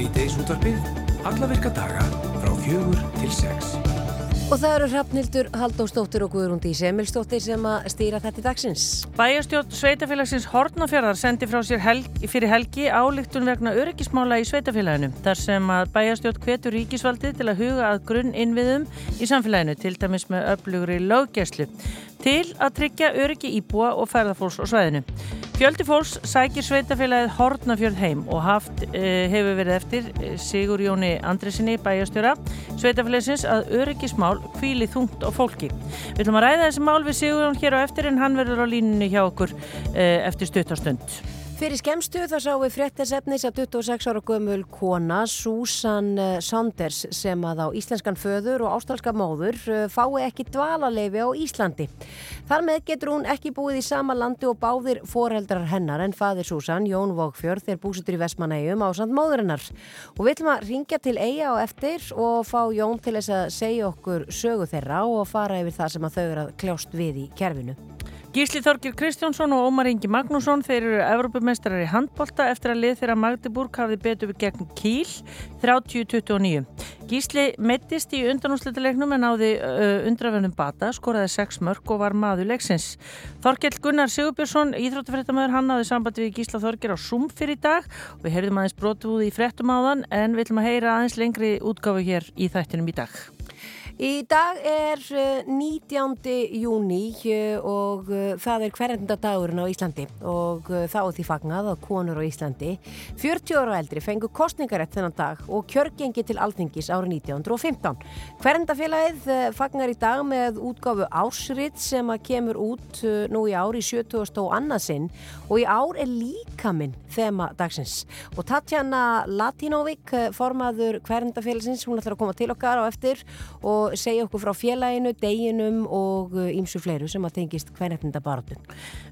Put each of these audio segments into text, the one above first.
Sýteis útvarpið, alla virka daga frá fjögur til sex. Og það eru Hrafnildur, Haldósdóttir og Guðrúndi Semilsdóttir sem að stýra þetta í dagsins. Bæjastjótt Sveitafélagsins Hortnafjörðar sendi frá sér helgi, fyrir helgi álíktun vegna öryggismála í Sveitafélaginu. Þar sem að Bæjastjótt hvetur ríkisvaldið til að huga að grunn innviðum í samfélaginu, til dæmis með öflugri löggeslu, til að tryggja öryggi íbúa og ferðarfólks á sveðinu. Fjöldi fólks sækir Sveitafélagið Hortnafjörð heim og haft e, hefur verið eftir e, Sigur Jóni Andresinni Bæjastjóra Sveitafélagsins að öryggismál kvíli þungt á fólki. Við ætlum að ræða þessi mál við Sigurjón hér á eftir en hann verður á línunni hjá okkur eh, eftir stuttastund. Fyrir skemstu þá sáum við fréttasefnis að 26 ára gömul kona Susan eh, Saunders sem að á íslenskan föður og ástralska móður eh, fái ekki dvalaleifi á Íslandi. Þar með getur hún ekki búið í sama landi og báðir foreldrar hennar en fadir Susan, Jón Vókfjörð, þeir búsutur í Vestmanægjum á samt móðurinnar. Og við ætlum að ringja til eiga og eftir og fá Jón til þess að segja okkur sögu þeirra og fara yfir það sem að þau eru að kljást við í kerfinu. Gísli Þorgir Kristjánsson og Ómar Ingi Magnússon þeir eru Evrópumestrar í handbolta eftir að lið þeirra Magdeburg hafði betur gegn Kíl 30-29. Gísli mittist í undanúsletilegnum en áði uh, undrafennum bata, skoraði 6 mörg og var maður leiksins. Þorkell Gunnar Sigurbjörnsson, íþróttafrættamöður, hann hafði sambandi við Gísla Þorgir á Zoom fyrir í dag og við heyrðum aðeins brotuð í frettum áðan en við ætlum að heyra aðeins lengri útgáfu hér í þættinum í dag. Í dag er 19. júni og uh, það er hverjandadagurinn á Íslandi og þá því fagnað að konur á Íslandi 40 ára eldri fengu kostningarætt þennan dag og kjörgengi til alþingis árið 1915. Hverjandafélagið fagnar í dag með útgáfu ásriðt sem að kemur út nú í ár í 70. og annarsinn og í ár er líkaminn þema dagsins og Tatjana Latinovic formaður hverjandafélagsins, hún ætlar að koma til okkar á eftir og segja okkur frá félaginu, deginum og ímsu uh, fleiru sem að tengist hvernefninda barátun.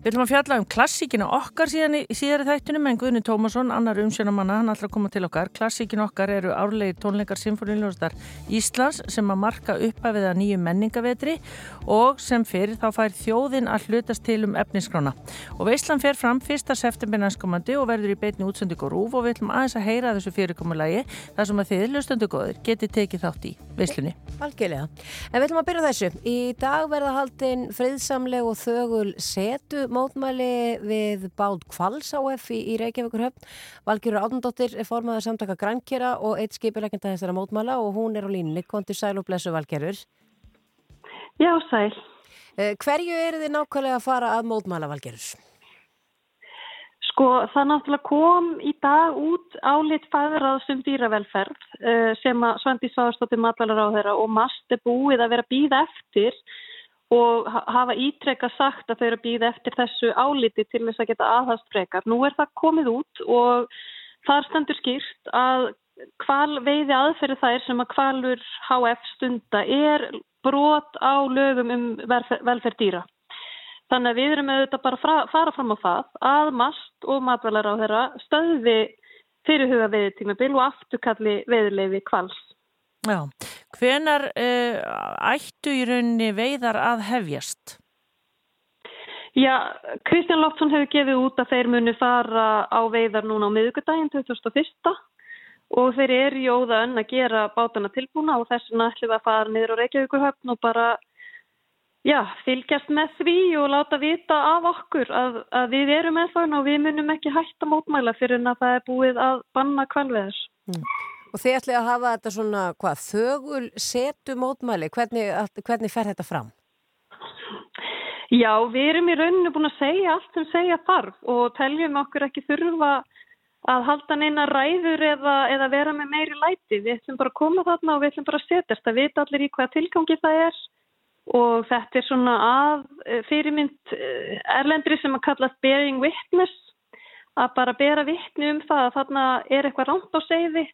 Við ætlum að fjalla um klassíkinu okkar síðan í síðari þættunum en Guðni Tómasson, annar umsjónamanna, hann ætlar að koma til okkar. Klassíkinu okkar eru árlegir tónleikar Sinfoníljóðstar Íslands sem að marka upphafið að nýju menningavetri og sem fyrir þá fær þjóðin að hlutast til um efniskrána. Og Veislan fer fram 1. september næstkomandi og verður í beitni útsöndug og rúf og við ætlum aðeins að heyra þessu fyrirkomulagi þar sem að þið, hlustöndugoður, geti tekið þátt í Veislunni. Algjörlega. En við ætlum að byrja þessu. Í dag verða haldinn friðsamleg og þögul setu mótmæli við Báld Kvalls áf í, í Reykjavíkur höfn. Valgjörur Átundóttir er formaður samtaka grænkjera og eitt skipilegenda þessara mótmæla og hún er á línni. Kontur sæl og blessu Valgjörur. Já, sæl. Eh, hverju eru þið nákvæmlega að fara að mótmæla Valgjörur? Sko það náttúrulega kom í dag út álit fæðuráðsum dýravelferð uh, sem að Svandi Sváðstóttir matvalar á þeirra og MAST er búið að vera býð eftir og hafa ítrekka sagt að þau eru býð eftir þessu áliti til þess að geta aðhast frekar. Nú er það komið út og þar stendur skýrt að hval veiði aðferði þær sem að hvalur HF stunda er brot á lögum um velferð dýra. Þannig að við erum auðvitað bara að fara fram á það að MAST og matvælar á þeirra stöði fyrirhuga veðitímabil og afturkalli veðileifi kvals. Já, hvenar uh, ættu í rauninni veiðar að hefjast? Já, Kristján Loftsson hefur gefið út að þeir muni fara á veiðar núna á miðugudaginn 2001 og þeir eru í óðan að gera bátana tilbúna og þess vegna ætlum við að fara niður á Reykjavíkurhöfn og bara já, fylgjast með því og láta vita af okkur að, að við erum með þann og við munum ekki hætta mótmæla fyrir en að það er búið að banna kvalveðis. Mm. Og þið ætli að hafa þetta svona, hvað, þögul setu mótmæli, hvernig, hvernig fer þetta fram? Já, við erum í rauninu búin að segja allt sem segja þarf og teljum okkur ekki þurfa að halda neina ræður eða, eða vera með meiri læti. Við ætlum bara að koma þarna og við ætlum bara að setjast. Það vita allir í hvaða tilgangi það er og þetta er svona að eh, fyrirmynd eh, erlendri sem að kallast bearing witness. Að bara bera vittni um það að þarna er eitthvað rámt á segði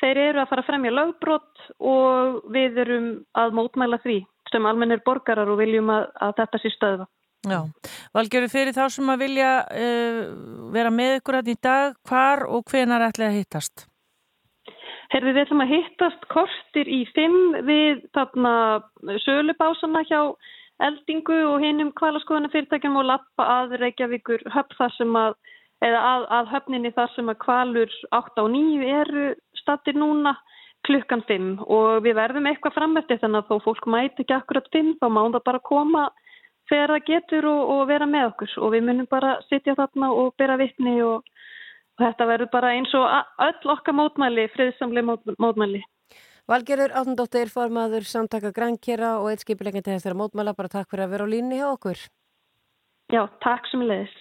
þeir eru að fara að fremja lögbrott og við erum að mótmæla því sem almennir borgarar og viljum að, að þetta sé stöða Já, Valgjöru fyrir þá sem að vilja uh, vera með ykkur að í dag, hvar og hvenar ætlaði að hittast? Herði við ætlum að hittast kortir í fimm við þarna sölubásana hjá eldingu og hinnum kvalaskoðuna fyrirtækjum og lappa að Reykjavíkur höfn þar sem að, eða að, að höfninni þar sem að kvalur 8 og 9 eru stattir núna klukkan 5 og við verðum eitthvað framöftið þannig að þó fólk mæti ekki akkurat 5 þá má það bara koma þegar það getur og, og vera með okkur. Og við munum bara sitja þarna og bera vittni og, og þetta verður bara eins og öll okkar mótmæli, friðsamlega mót, mótmæli. Valgerður Átundóttir, formaður samtaka grænkjera og eitt skipilegin til þessara mótmæla, bara takk fyrir að vera á línni hjá okkur. Já, takk sem leiðis.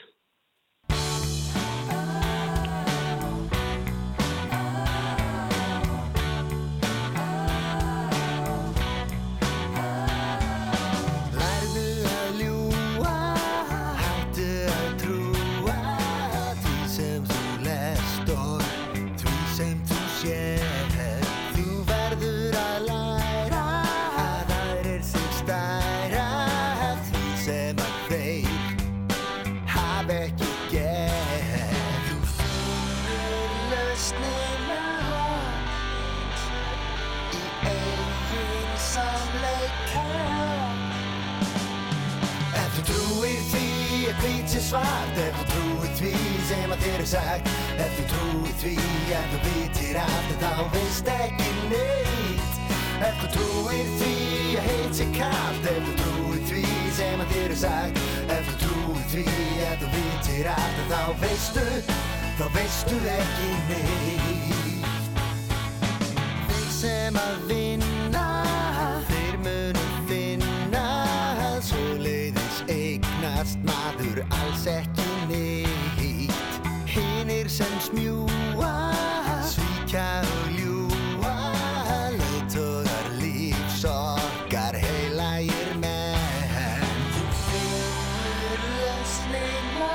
Sagt Ef þú trúir því að þú vitir allt En þá veist ekki neitt. Ef þú trúir því að heit sér kallt Ef þú trúir því sem að þér er sagt. Ef þú trúir því að þú vitir allt En þá veistu, þá veistu ekki neitt sem smjúa Svíkja og ljúa Leitogar lífs okkar heilagir menn. Þú fyrir lausnina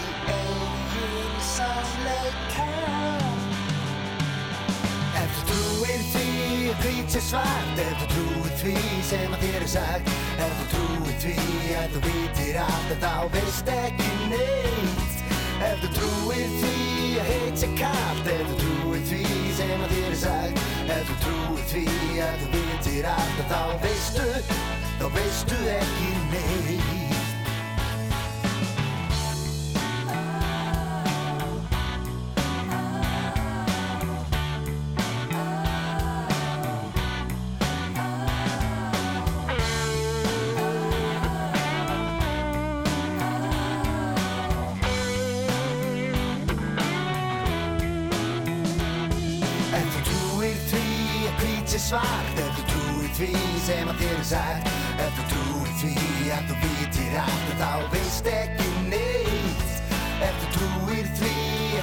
Í eigin sannleika Ef þú trúir því hvít sé svart. Ef þú trúir því sem að þér er sagt. Ef þú trúir því að þú vitir allt En þá veist ekki neitt Ef þú trúir því að heit sé kallt Ef þú trúir því sem að þér er sagt? Ef þú trúir því að þú vitir allt En þá veistu, þá veistu ekki neitt svart. Ef þú trúir því sem að þér er sagt? Ef þú trúir því að þú vitir allt En þá veist ekki neitt? Ef þú trúir því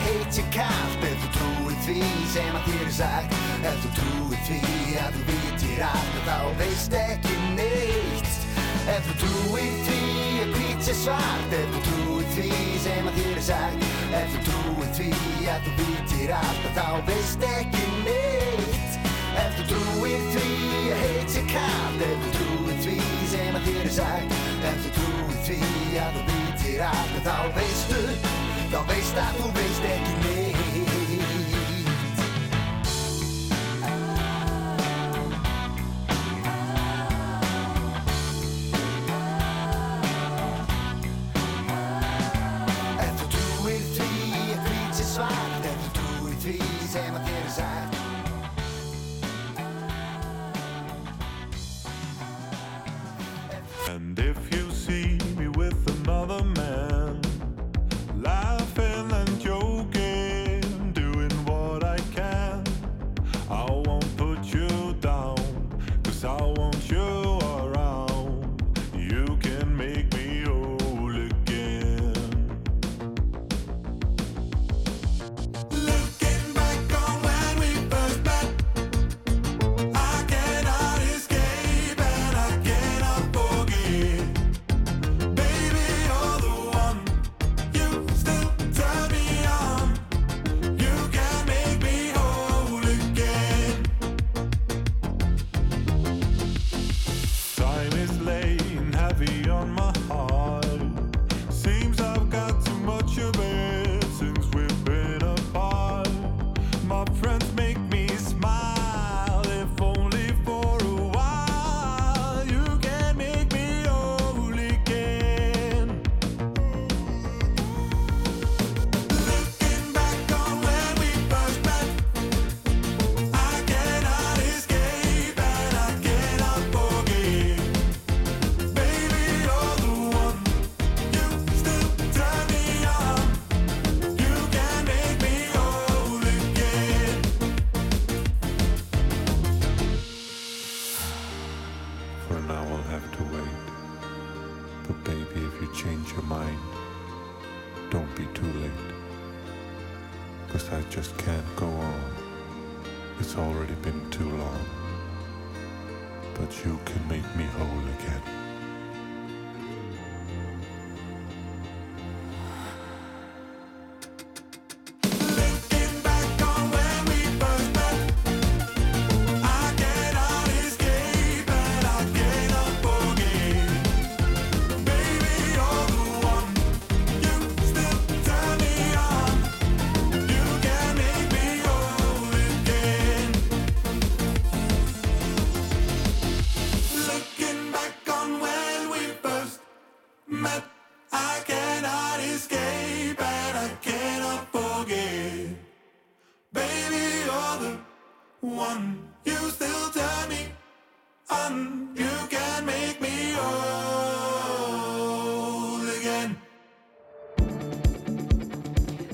heit sé kallt Ef þú trúir því sem að þér er sagt? Ef þú trúir því að þú vitir allt En þá veist ekki neitt? Ef þú trúir því að hvít sé svart? Ef þú trúir því sem að þér er sagt? Ef þú trúir því að þú vitir allt En þá veist ekki neitt Ef þú trúir því? Að heit sé kallt Ef þú trúir því sem að þér er sagt? Ef þú trúir því að þú vitir allt En þá veistu, þá veist að þú veist ekki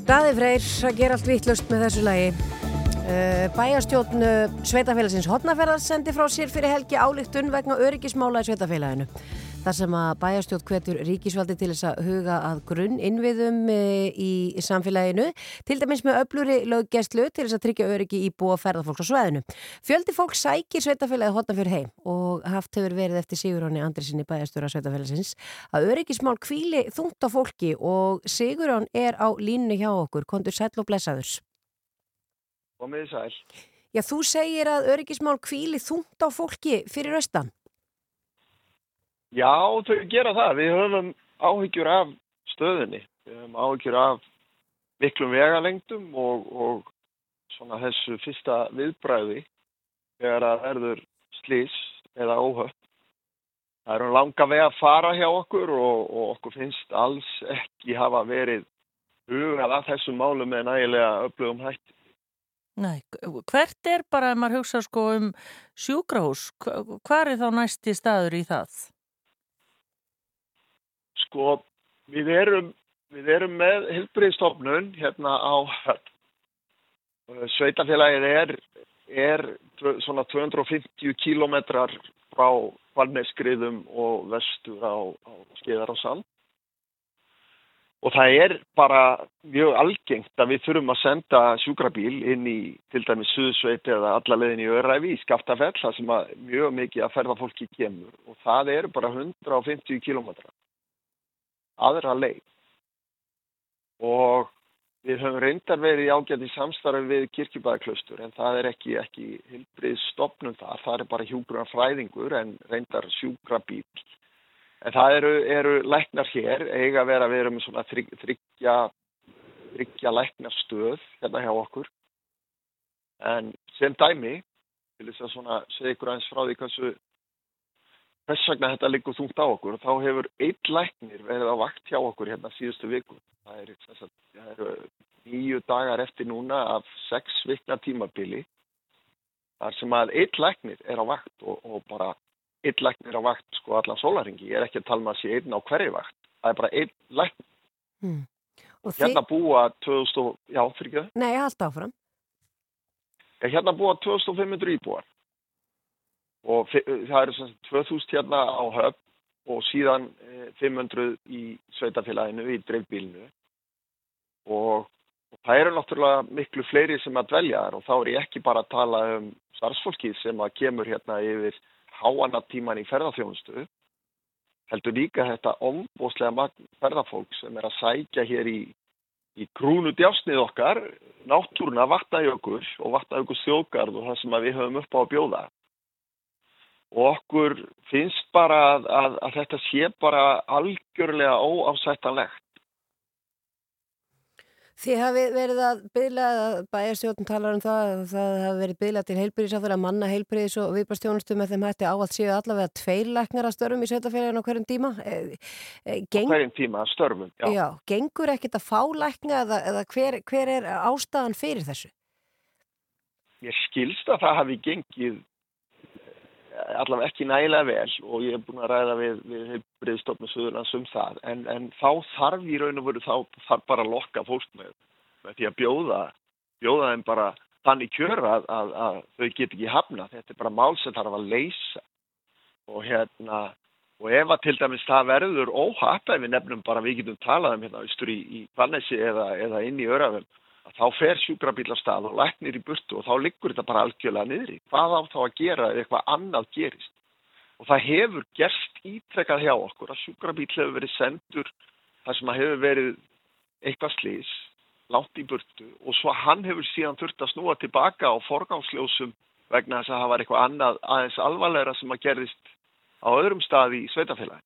Daði Freyr að gera allt vittlust með þessu lagi. Uh, bæjarstjórn uh, Sveitafélagsins Hotnaferðar sendi frá sér fyrir helgi álíktun vegna öryggismála í Sveitafélaginu. Þar sem að bæjarstjórn hvetur ríkisvaldi til þess að huga að grunn innviðum uh, í samfélaginu, til dæmis með öfluri löggæslu til þess að tryggja öryggi í búa ferðarfólks á sveðinu. Fjöldi fólk sækir Sveitafélagi Hotnafjörð heim og haft hefur verið eftir Sigurjóni Andrisinni bæjarstjóra Sveitafélagsins að öryggismál kvíli þungt á fólki og Sigurjón er á línu hjá okkur, kontur sæll og blessaðurs. Komið sæl. Já, þú segir að öryggismál kvíli þungt á fólki fyrir austan. Já, þau gera það. Við höfum áhyggjur af stöðunni. Við höfum áhyggjur af miklum vegalengdum og, og svona þessu fyrsta viðbræði þegar það verður slís eða óhöpp. Það eru langa veg að fara hjá okkur og, og okkur finnst alls ekki hafa verið hugað að þessum málum með nægilega öflugum hætti. Nei, hvert er bara ef maður hugsa sko um sjúkrahús, hvað er þá næsti staður í það? Sko, við erum, við erum með hilbriðstofnun hérna á höfn. Sveitafélagið er, er svona 250 kílometrar frá Valneskriðum og vestur á, á Skeiðar og Sand. Og það er bara mjög algengt að við þurfum að senda sjúkrabíl inn í til dæmis Suðsveit eða alla leiðin í Öræfi í Skaftafell, það sem mjög mikið að ferðafólki kemur. Og það eru bara 150 kílometrar aðra leið. Og við höfum reyndar verið í ágæti samstarfi við kirkjubæðaklaustur en það er ekki, ekki hilbrið stopnum þar, það er bara hjúgrunar fræðingur en reyndar sjúkrabíl. En það eru, eru læknar hér, eiga að vera, við erum með svona þryg- þryggja, þryggja læknarstöð hérna hjá okkur. En sem dæmi, til þess að svona segja ykkur aðeins frá því hversu hvers vegna þetta liggur þungt á okkur. Þá hefur einn læknir verið á vakt hjá okkur hérna síðustu viku. Það eru, eru nýju dagar eftir núna af sex vikna tímabili þar sem að einn læknir er á vakt og, og bara einn læknir á vakt sko allan sólaringi ég er ekki að tala um að sé einn á hverju vakt. Það er bara einn læknir. Hmm. Og hérna búa 2000, og- já fyrir ekki það Nei, haldt áfram. Hérna búa 2500 íbúar og það eru sagt 2000 hérna á höfn og síðan eh, 500 í sveitafélaginu, í dreifbílinu og, og það eru náttúrulega miklu fleiri sem að dvelja þar og þá er ég ekki bara að tala um starfsfólkið sem að kemur hérna yfir háanatíman í ferðarþjónustu heldur líka þetta ombóslega magn ferðarfólk sem er að sækja hér í í krúnu djásnið okkar, náttúruna vatnajökul og vatnajökul þjóðgarð og það sem við höfum upp á að bjóða. Og okkur finnst bara að, að, að þetta sé bara algjörlega óafsættanlegt. Þið hafið verið að byðla, bæjarstjórn talar um það, að það hafi verið byðla til heilbyrðisáþur að manna heilbyrðis og viðbárstjónustu með þeim hætti á allt séu allavega tveir læknar að störfum í sveitafélaginu á hverjum tíma. E, e, geng, Hverjum tíma að störfum. Já. já, gengur ekkit að fá lækna eða, eða hver, hver er ástæðan fyrir þessu? Ég skilst að það hafi gengið eh, allavega ekki nægilega vel og ég er búin að ræða við, við heilbriðstofnum Suðurlands um það en, en þá þarf í raun og veru þá þarf bara að lokka fólk með, með því að bjóða, bjóða þeim bara þannig kjör að, að, að þau get ekki hafna. Þetta er bara mál sem þarf að leysa og hérna og ef að til dæmis það verður óhapp ef við nefnum bara við getum talað um hérna austur í, í Valnesi eða, eða inn í Örafum að þá fer sjúkrabíl á stað og læknir í burtu og þá liggur þetta bara algjörlega niðri. Hvað á þá að gera ef eitthvað annað gerist? Og það hefur gerst ítrekkað hjá okkur að sjúkrabíl hefur verið sendur þar sem að hefur verið eitthvað slís langt í burtu og svo hann hefur síðan þurft að snúa tilbaka á forgangsljósum vegna þess að það var eitthvað annað aðeins alvarlegra sem að gerðist á öðrum staði í sveitafélagi.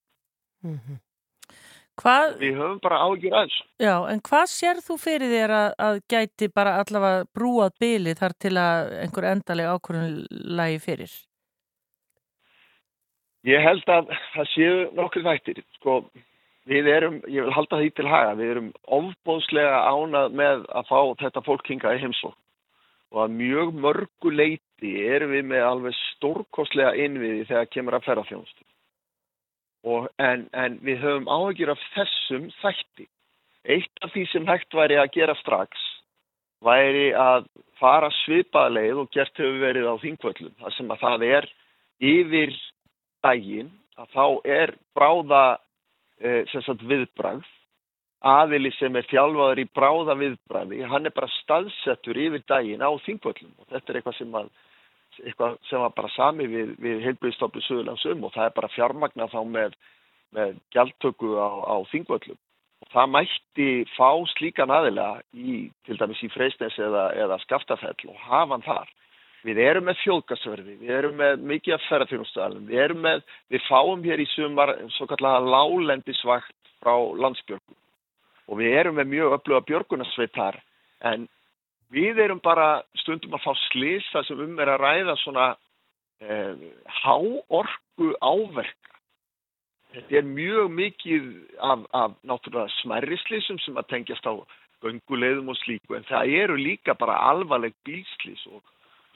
Hvað, Við höfum bara ágjur aðeins. já, en hvað sér þú fyrir þér að, að gæti bara allavega brúað bili þar til að einhver endaleg ákvörðun lagi fyrir? Ég held að það séu nokkur þættir. Sko, við erum, ég vil halda því til haga, við erum ofbóðslega ánað með að fá þetta fólk hinga í heimsókn og að mjög mörgu leiti erum við með alveg stórkostlega innviði þegar kemur að ferðarþjónustu. Og, en, en við höfum áhyggjur af þessum þætti. Eitt af því sem hægt væri að gera strax væri að fara svipaða leið og gert hefur verið á þingvöllum. Það sem að það er yfir daginn að þá er bráða eh, sagt viðbragð aðili sem er þjálfaður í bráða viðbræði, hann er bara staðsettur yfir daginn á þingvöllum og þetta er eitthvað sem að eitthvað sem var bara sami við, við heilbriðstoflu Suðurlandsum og það er bara fjármagna þá með, með gjaldtöku á, á þingvöllum og það mætti fá slíkan aðila í, til dæmis í Freisnes eða, eða Skaftafell og hafa hann þar. Við erum með fjóðgasverði, við erum með mikið af ferðarfjónustæðalum, við erum með, við fáum hér í sumar svo kallega lálendisvakt frá landsbjörgum og við erum með mjög öfluga björgunarsveit þar en við erum bara stundum að fá slisa sem um er að ræða svona eh, háorku áverka. Þetta er mjög mikið af, af náttúrulega smerri slísum sem að tengjast á gönguleiðum og slíku en það eru líka bara alvarleg bílslís og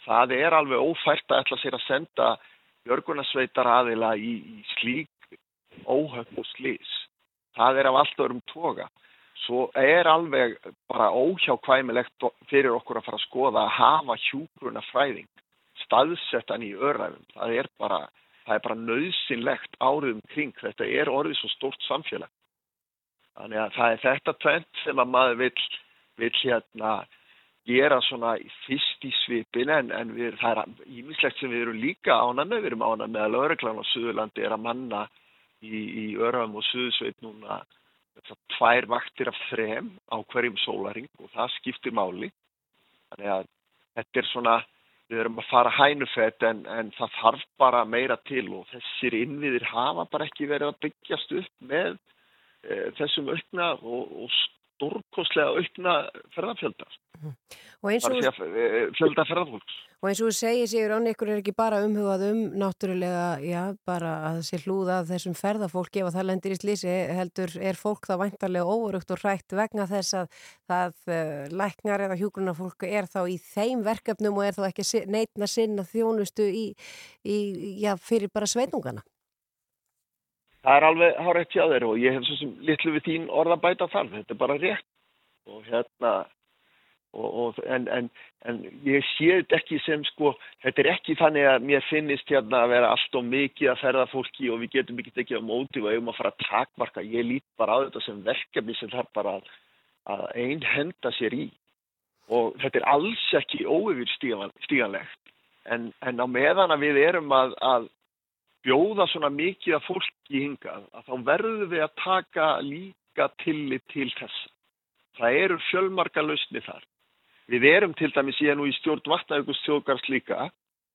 það er alveg ófært að ætla sér að senda björgunarsveitar aðila í, í slík óhöfn og slís. Það er af allt öðrum toga svo er alveg bara óhjákvæmilegt fyrir okkur að fara að skoða að hafa hjúgruna fræðing staðsettan í öræfum. Það er bara, bara nöðsynlegt árið um kring. Þetta er orðið svo stórt samfélag. Þannig að það er þetta tvent sem að maður vill, vill hérna gera svona fyrst í svipin en, en við, það er ímislegt sem við erum líka ánað með. Við erum ánað með að lauruglan á Suðurlandi er að manna í, í öræfum og Suðursveit núna tvær vaktir af þrem á hverjum sólaring og það skiptir máli. Þannig að þetta er svona, við erum að fara hænufett en, en það þarf bara meira til og þessir innviðir hafa bara ekki verið að byggjast upp með e, þessum aukna og, og stórkoslega aukna ferðarfjöldar. Og eins Það og, að segja fjölda ferðarfólks. og eins og þú segir, Sigur Ánni, ykkur er ekki bara umhugað um náttúrulega, já, bara að sé hlúða þessum ferðafólki ef að það lendir í slísi, heldur er fólk þá væntarlega óurugt og hrætt vegna þess að það uh, læknar eða hjúgrunafólk er þá í þeim verkefnum og er þá ekki neitna sinna þjónustu í, í, já, fyrir bara sveitungana. Það er alveg hárætt hjá þér og ég hef svo sem litlu við þín orða bæta þar. Þetta er bara rétt og hérna og, og, en, en, en ég sé þetta ekki sem sko, þetta er ekki þannig að mér finnist hérna að vera allt og mikið að ferða fólki og við getum ekki tekið á móti og eigum að fara að takmarka. Ég lít bara á þetta sem verkefni sem þarf bara að, að einn henda sér í og þetta er alls ekki óyfirstíganlegt en, en á meðan að við erum að, að bjóða svona mikið af fólki hingað að þá verðum við að taka líka tillit til þessa. Það eru fjölmarga lausni þar. Við erum til dæmis ég nú í stjórn vatnaugust þjóðgars líka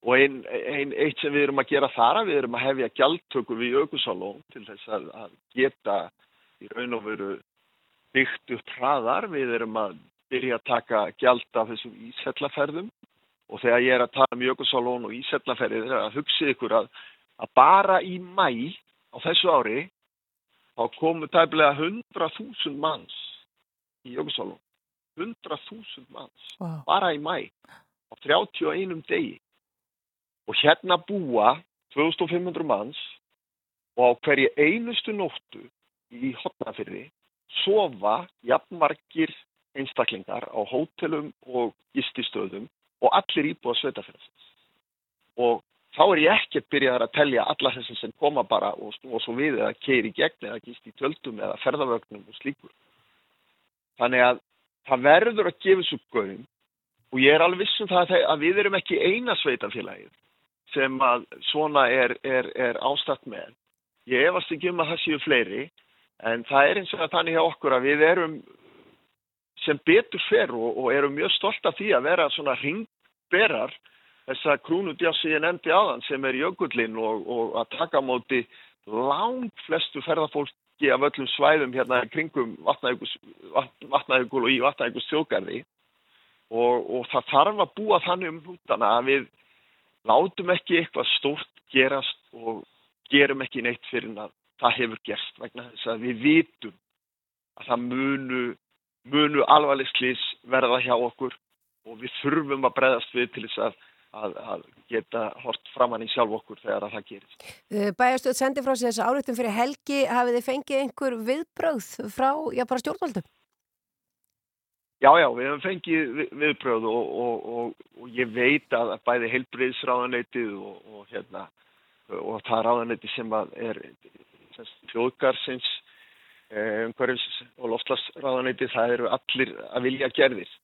og ein, ein, eitt sem við erum að gera þar að við erum að hefja gjaldtöku við aukusalón til þess að, að geta í raun og veru byggt upp hraðar. Við erum að byrja að taka gjald af þessum ísellaferðum og þegar ég er að tala um aukusalón og ísellaferðið er að hugsið ykkur að að bara í mæ á þessu ári þá komu tæplega 100.000 manns í Jökulsálum. 100.000 manns Wow. bara í mæ á 31 degi. Og hérna búa 2500 manns og á hverju einustu nóttu í hotnafyrði sofa jafnmargir einstaklingar á hótelum og gististöðum og allir íbúa sveitafélagsins. Og þá er ég ekkert byrjaðar að telja alla þessum sem koma bara og snúa svo við eða keiri í gegn eða gist í tjöldum eða ferðavögnum og slíkur. Þannig að það verður að gefa svo göðum og ég er alveg viss um það að, að við erum ekki eina sveitafélagið sem að svona er, er, er ástatt með. Ég efast ekki um að það séu fleiri en það er eins og þannig hjá okkur að við erum sem betur fer og, og erum mjög stolt af því að vera svona ringberar þessa krúnudjássi ég nefndi áðan sem er jökullin og, og að taka móti langt flestu ferðarfólki af öllum svæðum hérna kringum vatnaðugul og í vatnaðugus þjókarði og, og það þarf að búa þannig um hútana að við látum ekki eitthvað stórt gerast og gerum ekki neitt fyrir að það hefur gerst vegna þess að við vitum að það munu, munu alvarleg slís verða hjá okkur og við þurfum að breyðast við til þess að, að, að geta hort framann í sjálf okkur þegar að það gerist. Bæjastöð sendi frá sig þessu áriðtum fyrir helgi, hafið þið fengið einhver viðbröð frá, já bara stjórnvaldum? Já, já, við hefum fengið vi- viðbrögð og, og, og, og ég veit að bæði heilbriðsráðanleitið og, og hérna og það ráðanleiti sem að er þjóðgarsins umhverfis og loftlagsráðanleiti það eru allir að vilja gerðir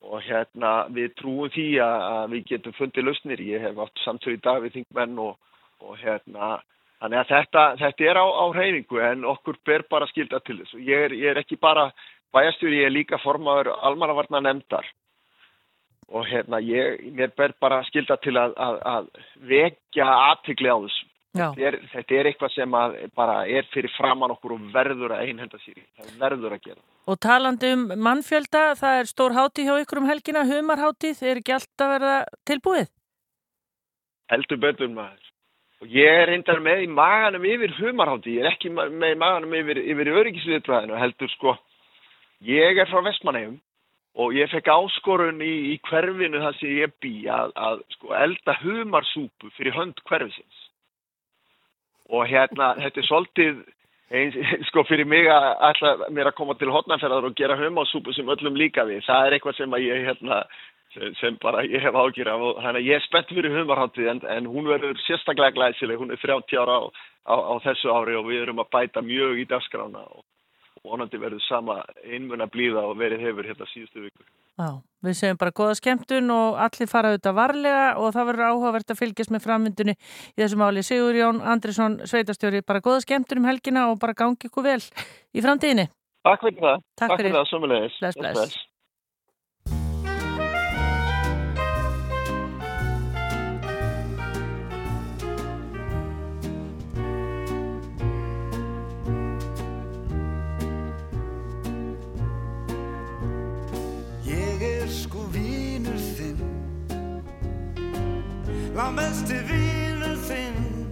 og hérna við trúum því að, við getum fundið lausnir. Ég hef átt samtölu í dag við þingmenn og, og hérna þannig að þetta, þetta er á, á reyningu en okkur ber bara skilda til þess og ég er, ég er ekki bara bæjastjóri, ég er líka formaður almannavarna nefndar og hérna ég, mér ber bara skilda til að, að, að vekja aðtikli á þessu. Þetta er, þetta er eitthvað sem bara er fyrir framann okkur og verður að einhenda sér. Það verður að gera. Og talandi um mannfjölda, það er stór hátíð hjá ykkur um helgina, humarhátíð, er ekki allt að verða tilbúið? Heldur betur maður. Og ég er reyndar með í maganum yfir humarhátti, ég er ekki með í maganum yfir, yfir öryggisviðbræðinu, heldur sko, ég er frá Vestmannegjum og ég fekk áskorun í, í hverfinu þar sem ég bý að, að sko, elda humarsúpu fyrir hönd hverfisins. Og hérna, þetta er svolítið, eins, sko fyrir mig að ætla mér að koma til hotnanferðar og gera humarsúpu sem öllum líka við. Það er eitthvað sem að ég hérna, sem, sem bara ég hef ágjur af og þannig að ég er spennt fyrir humarháttið en, en hún verður sérstaklega glæsileg, hún er 30 ára á, á, á þessu ári og við erum að bæta mjög í dagskrána og vonandi verður sama einmuna blíða og verið hefur hérna síðustu vikur. Já, við segjum bara góða skemmtun og allir fara auðvitað varlega og það verður áhugavert að fylgjast með framvindunni í þessu máli. Sigur Jón Andrisson, sveitastjóri, bara góða skemmtun um helgina og bara gangi ykkur vel í framtíðinni. Takk fyrir það. Takk fyrir. það, sömulegis. Bless, bless. Ég Lámesti vínur þinn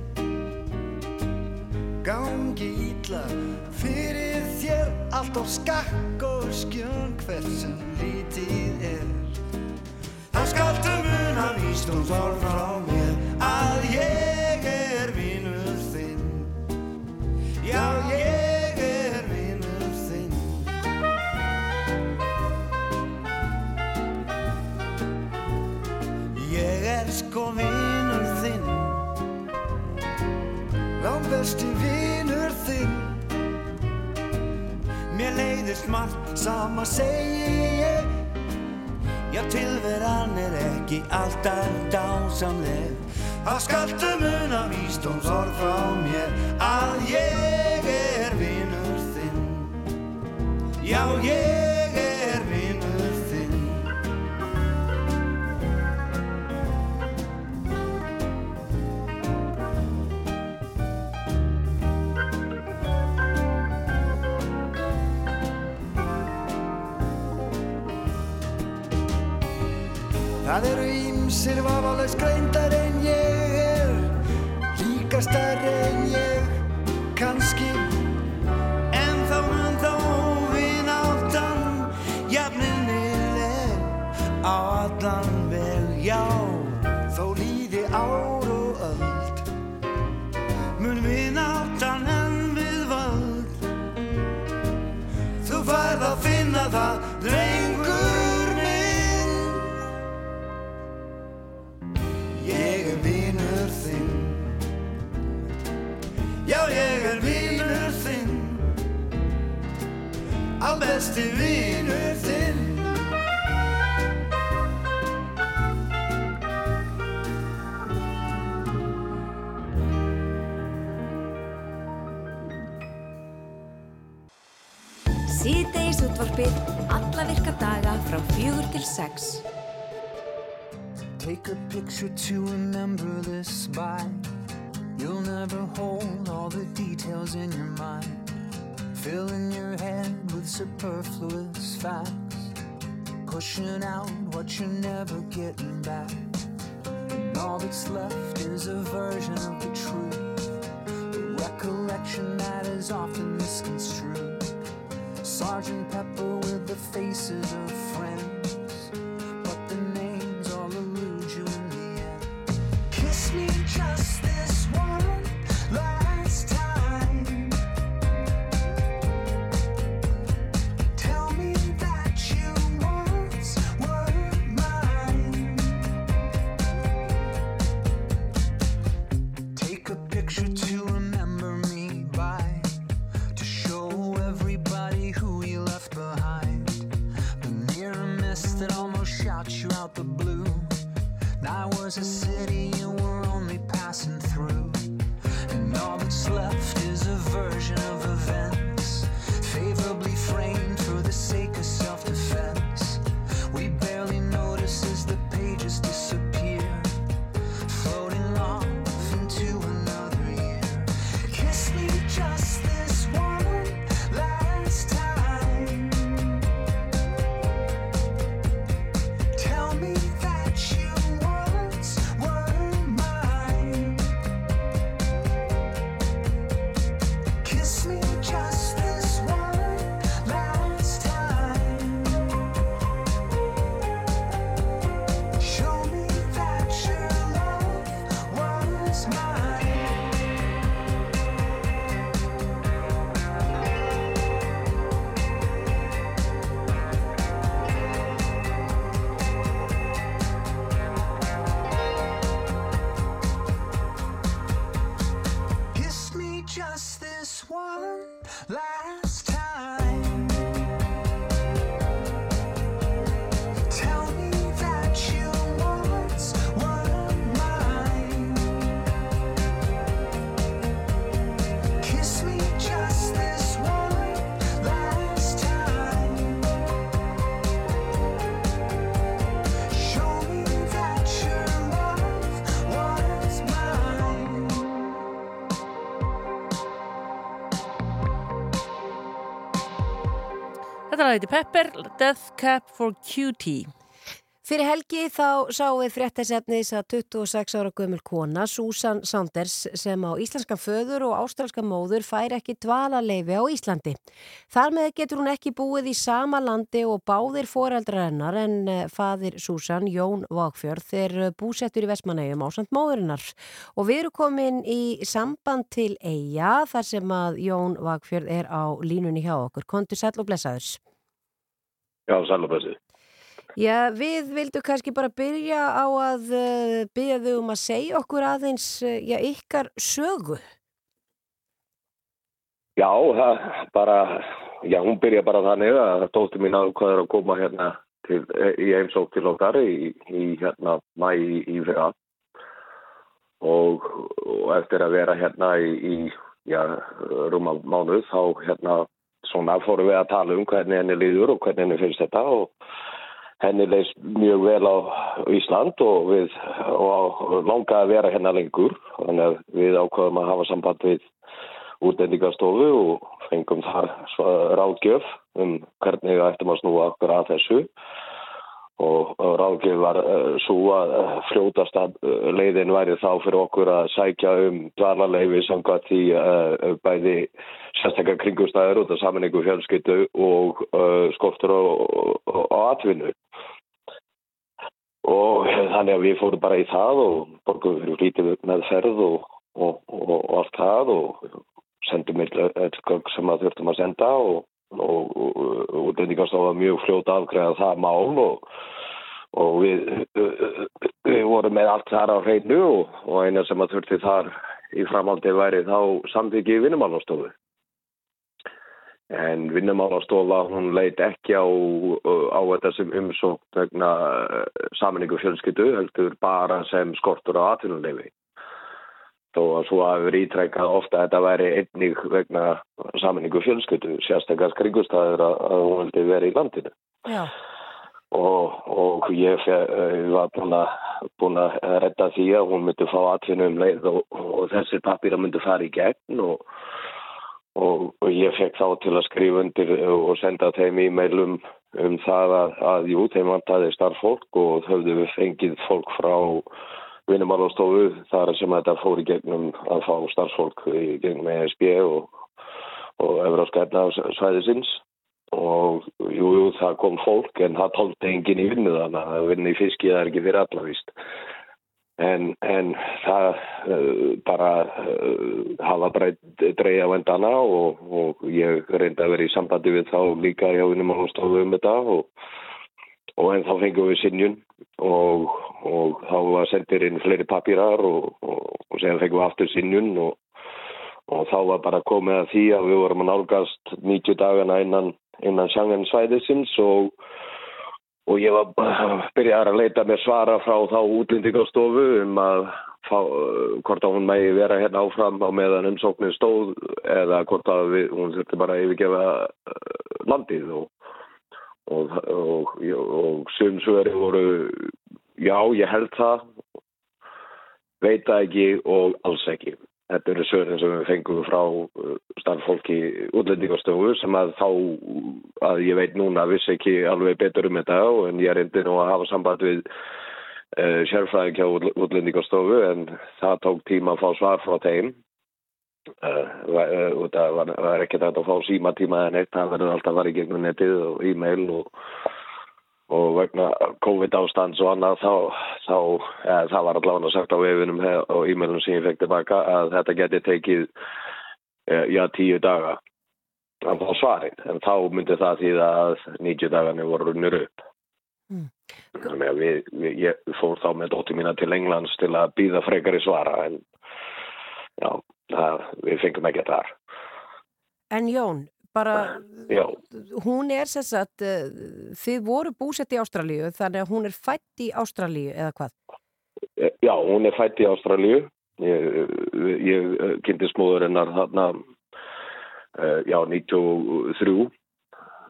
Gangi ítla fyrir þér Allt á skakk og skjön Hvert sem lítið er. Það skaltu muna vístum orð frá mér Að ég er vínur þinn. Já, ég er Lámbesti vinur þinn. Mér leiðist margt sama segi ég. Já, tilveran er ekki alltaf dásamleg. Það skaltu muna vístóms orð frá mér Að ég er vinur þinn. Já, ég ímsir vafalaus greindar en ég er líkastar en ég kannski. En þá mun þá vináttan jafninnileg á allan veg, já Þó líði ár besti vinnur þinn. Síðdeis útvarpið, alla virka daga frá fjögur til sex. Take a picture to remember this by You'll never hold all the details in your mind. Filling your head with superfluous facts. Pushing out what you're never getting back. And all that's left is a version of the truth. A recollection that is often misconstrued. Sergeant Pepper with the faces of friends. Þetta lag heiti Pepper, Death Cap for Cutie. Fyrir helgi þá sáum við fréttasefnis að 26 ára gömul kona, Susan Saunders, sem á íslenskan föður og ástralska móður fær ekki dvalarleifi á Íslandi. Þar með getur hún ekki búið í sama landi og báðir foreldrar hennar en eh, fadir Susan, Jón Vágfjörð, er búsettur í Vestmanægjum á samt móðurinnar. Og við erum komin í samband til Eija þar sem að Jón Vágfjörð er á línunni hjá okkur. Kontur sæl og blessaðurs. Já, sælubæsið. Já, við vildum kannski bara byrja á að uh, byrja þau um að segja okkur aðeins uh, já, ykkar sögu. Já, það bara, já, hún byrja bara þannig að dóttir mín ákvaður að koma hérna til, í heimsók til okkar í, í hérna mæ í, í fyrra og, og eftir að vera hérna í, í já, rúma mánuð þá hérna svona fórum við að tala um hvernig henni líður og hvernig henni finnst þetta og henni leist mjög vel á Ísland og við og langaði að vera hérna lengur. Þannig að við ákvaðum að hafa samband við útlendingastofu og fengum sva- ráðgjöf um hvernig við ættum að snúa okkur að þessu og, og ráðgjöf var uh, svo að uh, fljótast að uh, leiðin væri þá fyrir okkur að sækja um dvalarleifi samkvæmt í bæði sérstakar kringustæður út af saminningu fjölskyttu og skortur og, og, og atvinnu. Og þannig að við fórum bara í það og borgum fyrir lítið með ferð og, og, og, og allt það og sendum eitt gögg sem að þurftum að senda og, og, útlendingarstofa mjög fljóta afgreða það mál og, og við, við vorum með allt þar á hreinu og, og eina sem að þurfti þar í framhaldi væri þá samþyggi vinnumálastofu. En vinnumálastofa hún leit ekki á, á þetta sem umsókn vegna saminningu fjölskyldu heldur bara sem skortur á atvinnuleifi. Þó að svo hafi verið ítrekkað ofta að þetta væri einnig vegna saminningu fjölskyldu, sérstaklega skringustæður að, að hún vildi vera í landinu. Já. Og, og ég eh, var búin að, redda því að hún myndi fá atvinnu um leið og, og þessi pappir myndi fara í gegn og, og, ég fekk þá til að skrifa undir og senda þeim e-mailum um það að, að jú, þeim vantaði starffólk og höfðu við fengið fólk frá vinnumálastofu þar sem þetta fór í gegnum að fá starfsfólk í gegnum ESB og, og Evróska efnaðsvæðisins og jú, jú, það kom fólk en það tólti enginn í vinnu þannig að vinnu í fiski það er ekki fyrir allavist en, en það uh, bara uh, hafa dreyja vendana og, og ég reyndi að vera í sambandi við þá líka hjá vinnumálastofu um þetta og og en þá fengum við sinjun og, og þá var sendir inn fleiri papírar og, og, og sen fengum við aftur sinjun og þá var bara komið að því að við vorum að nálgast 90 dagana innan, innan sjangansvæðisins og ég var byrjar að leita með svara frá þá útlendingarstofu um að fá, hvort að hún megi vera hérna áfram á meðan umsóknin stóð eða hvort að við, hún þurfti bara að yfirgefa landið og og, og, og sumsveri voru já, ég held það veit það ekki og alls ekki. Þetta eru svörin sem við fengum frá starffólki útlendingarstofu sem að þá að ég veit núna vissi ekki alveg betur um þetta en ég indi nú að hafa samband við uh, sérfræðing hjá útlendingarstofu en það tók tíma að fá svar frá þeim Uh, það var, var ekki þetta að fá síma tíma en eitt, það verður alltaf að fara í gegnum netið og e-mail og, og vegna COVID ástands og annað þá, þá ja, það var allavega sagt á vefinum og e-mailum sem ég fekk tilbaka að þetta geti tekið uh, já tíu daga að fá svarin en þá myndi það því að 90 dagarnir voru runnir upp mm. þannig að við, við, ég fór þá með dóttir mína til Englands til að býða frekar í svara en já það, við fengum ekki þar. En Jón, bara, Já. hún er sem sagt, uh, þið voru búsett í Ástralíu, þannig að hún er fætt í Ástralíu eða hvað? Já, hún er fætt í Ástralíu. Ég, ég kynnti smóður hennar þarna, já, 93,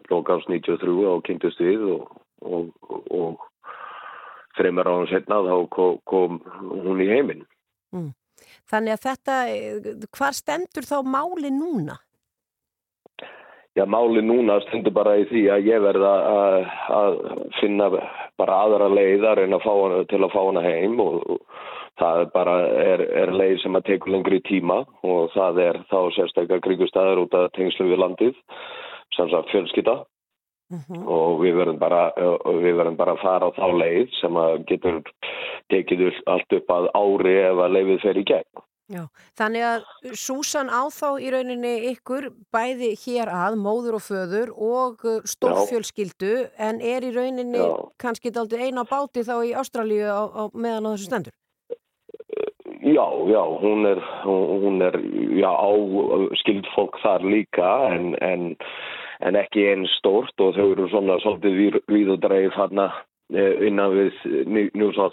lokals 93 og kynntist við og, og, og, og þreymar árum setna þá kom, kom hún í heiminn. Mm. Þannig að þetta, hvar stendur þá máli núna? Já, máli núna stendur bara í því að ég verða að, að finna bara aðra leiðar en að fá hana til að fá hana heim og, og það bara er, er leið sem að tekur lengri tíma og það er þá sérstaklega kringustæður út af tengslu við landið, sem sagt fjölskytta. Mm -hmm. og við verðum bara, bara að fara á þá leið sem að getur tekið allt upp að ári ef að leifið fer í gegn. Já, þannig að Súsan á þá í rauninni ykkur bæði hér að, móður og föður og uh, stórfjölskyldu en er í rauninni Já. kannski aldrei eina báti þá í Ástralíu á, á meðan á þessu stendur? Já, já, hún er, hún er já, á skildfólk þar líka en, en en ekki einn stórt og þau eru svona svolítið við og dreif hann innan við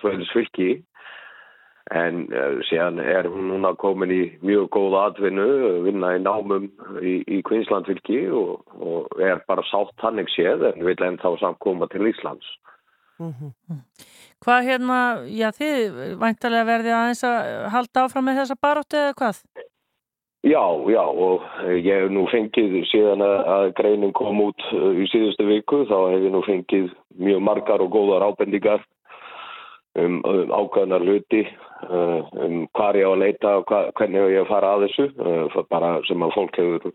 Wales fylki en uh, síðan er hún núna komin í mjög góð atvinnu, vinna í námum í, í Queensland fylki og, og er bara sátt hannig séð en vil enn þá samt koma til Íslands. Mm -hmm. Hvað hérna, já þið væntalega verði aðeins að halda áfram með þessa baróttu eða hvað? Já, já og ég hef nú fengið síðan að greinin kom út uh, í síðustu viku þá hef ég nú fengið mjög margar og góðar ábendingar um, um ákvæðnar hluti uh, um hvað ég á að leita og hva, hvernig ég að fara að þessu uh, bara sem að fólk hefur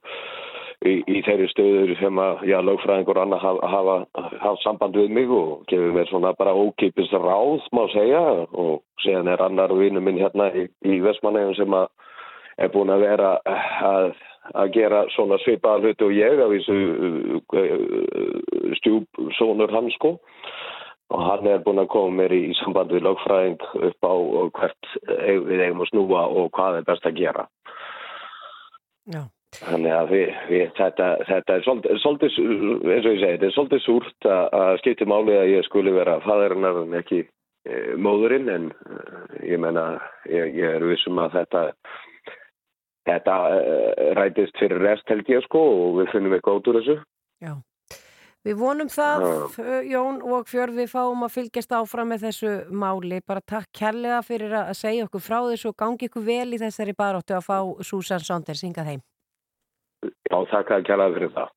í, í þeirri stöður sem að lögfræðingur annar hafa, hafa, hafa samband við mig og gefur mér svona bara ókipist ráð má segja og síðan er annar vinnu minn hérna í, í Vestmannegjum sem að er búin að vera eh, að, að gera svona svipaða hluti og ég af þessu eh, eh, stjúpsónur hans sko. Og hann er búin að koma mér í, í samband við lögfræðing upp á hvert við eigum að snúa og hvað er best að gera. Já. Þannig að við, við, þetta, þetta er svolítið, eins og ég segi, þetta er svolítið súrt að, að skipti máli að ég skuli vera fæðarinnar en ekki móðurinn en ég menna, ég, ég er vissum að þetta þetta eh, rætist fyrir rest held ég sko og við finnum eitthvað út úr þessu. Já, við vonum það Já. Eh, Jón og Fjörð við fáum að fylgjast áfram með þessu máli. Bara takk kærlega fyrir að segja okkur frá þessu og gangi ykkur vel í þessari baróttu að fá Susan Saunders hingað heim. Já, takk að kærlega fyrir það.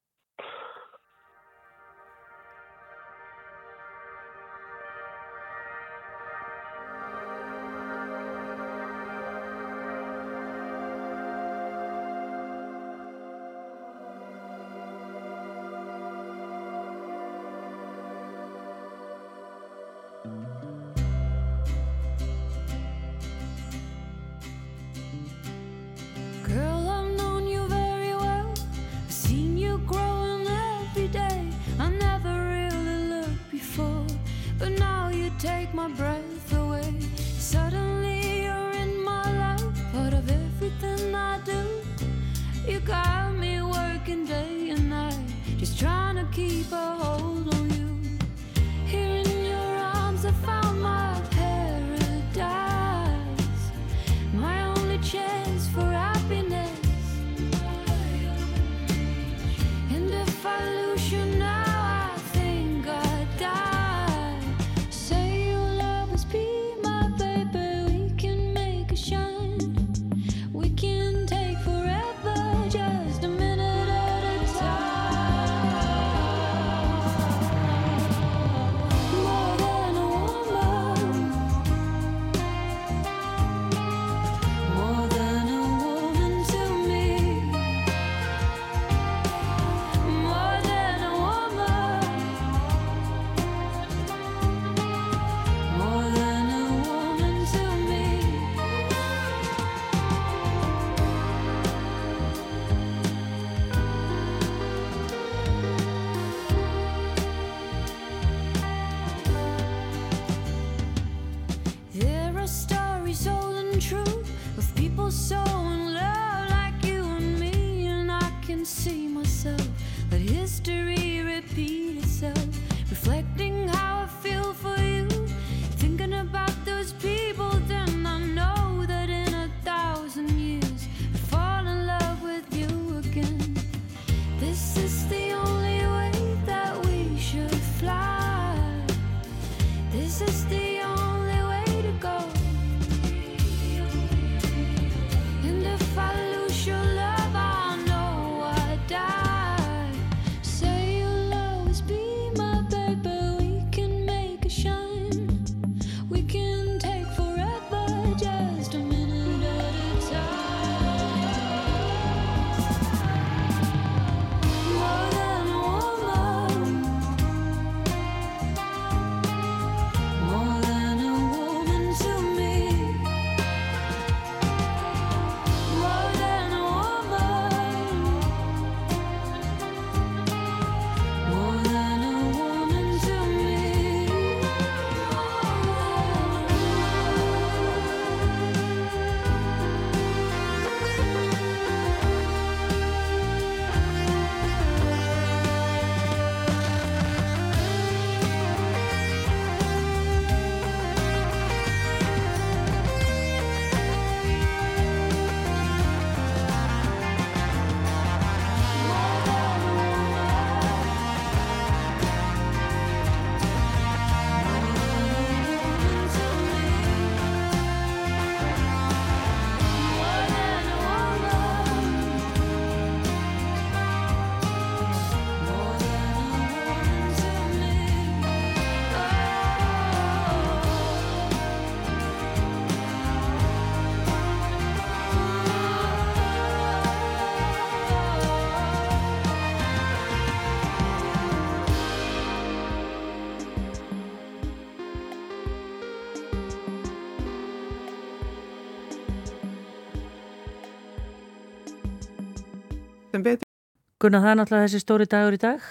Gunnar, það er náttúrulega þessi stóri dagur í dag?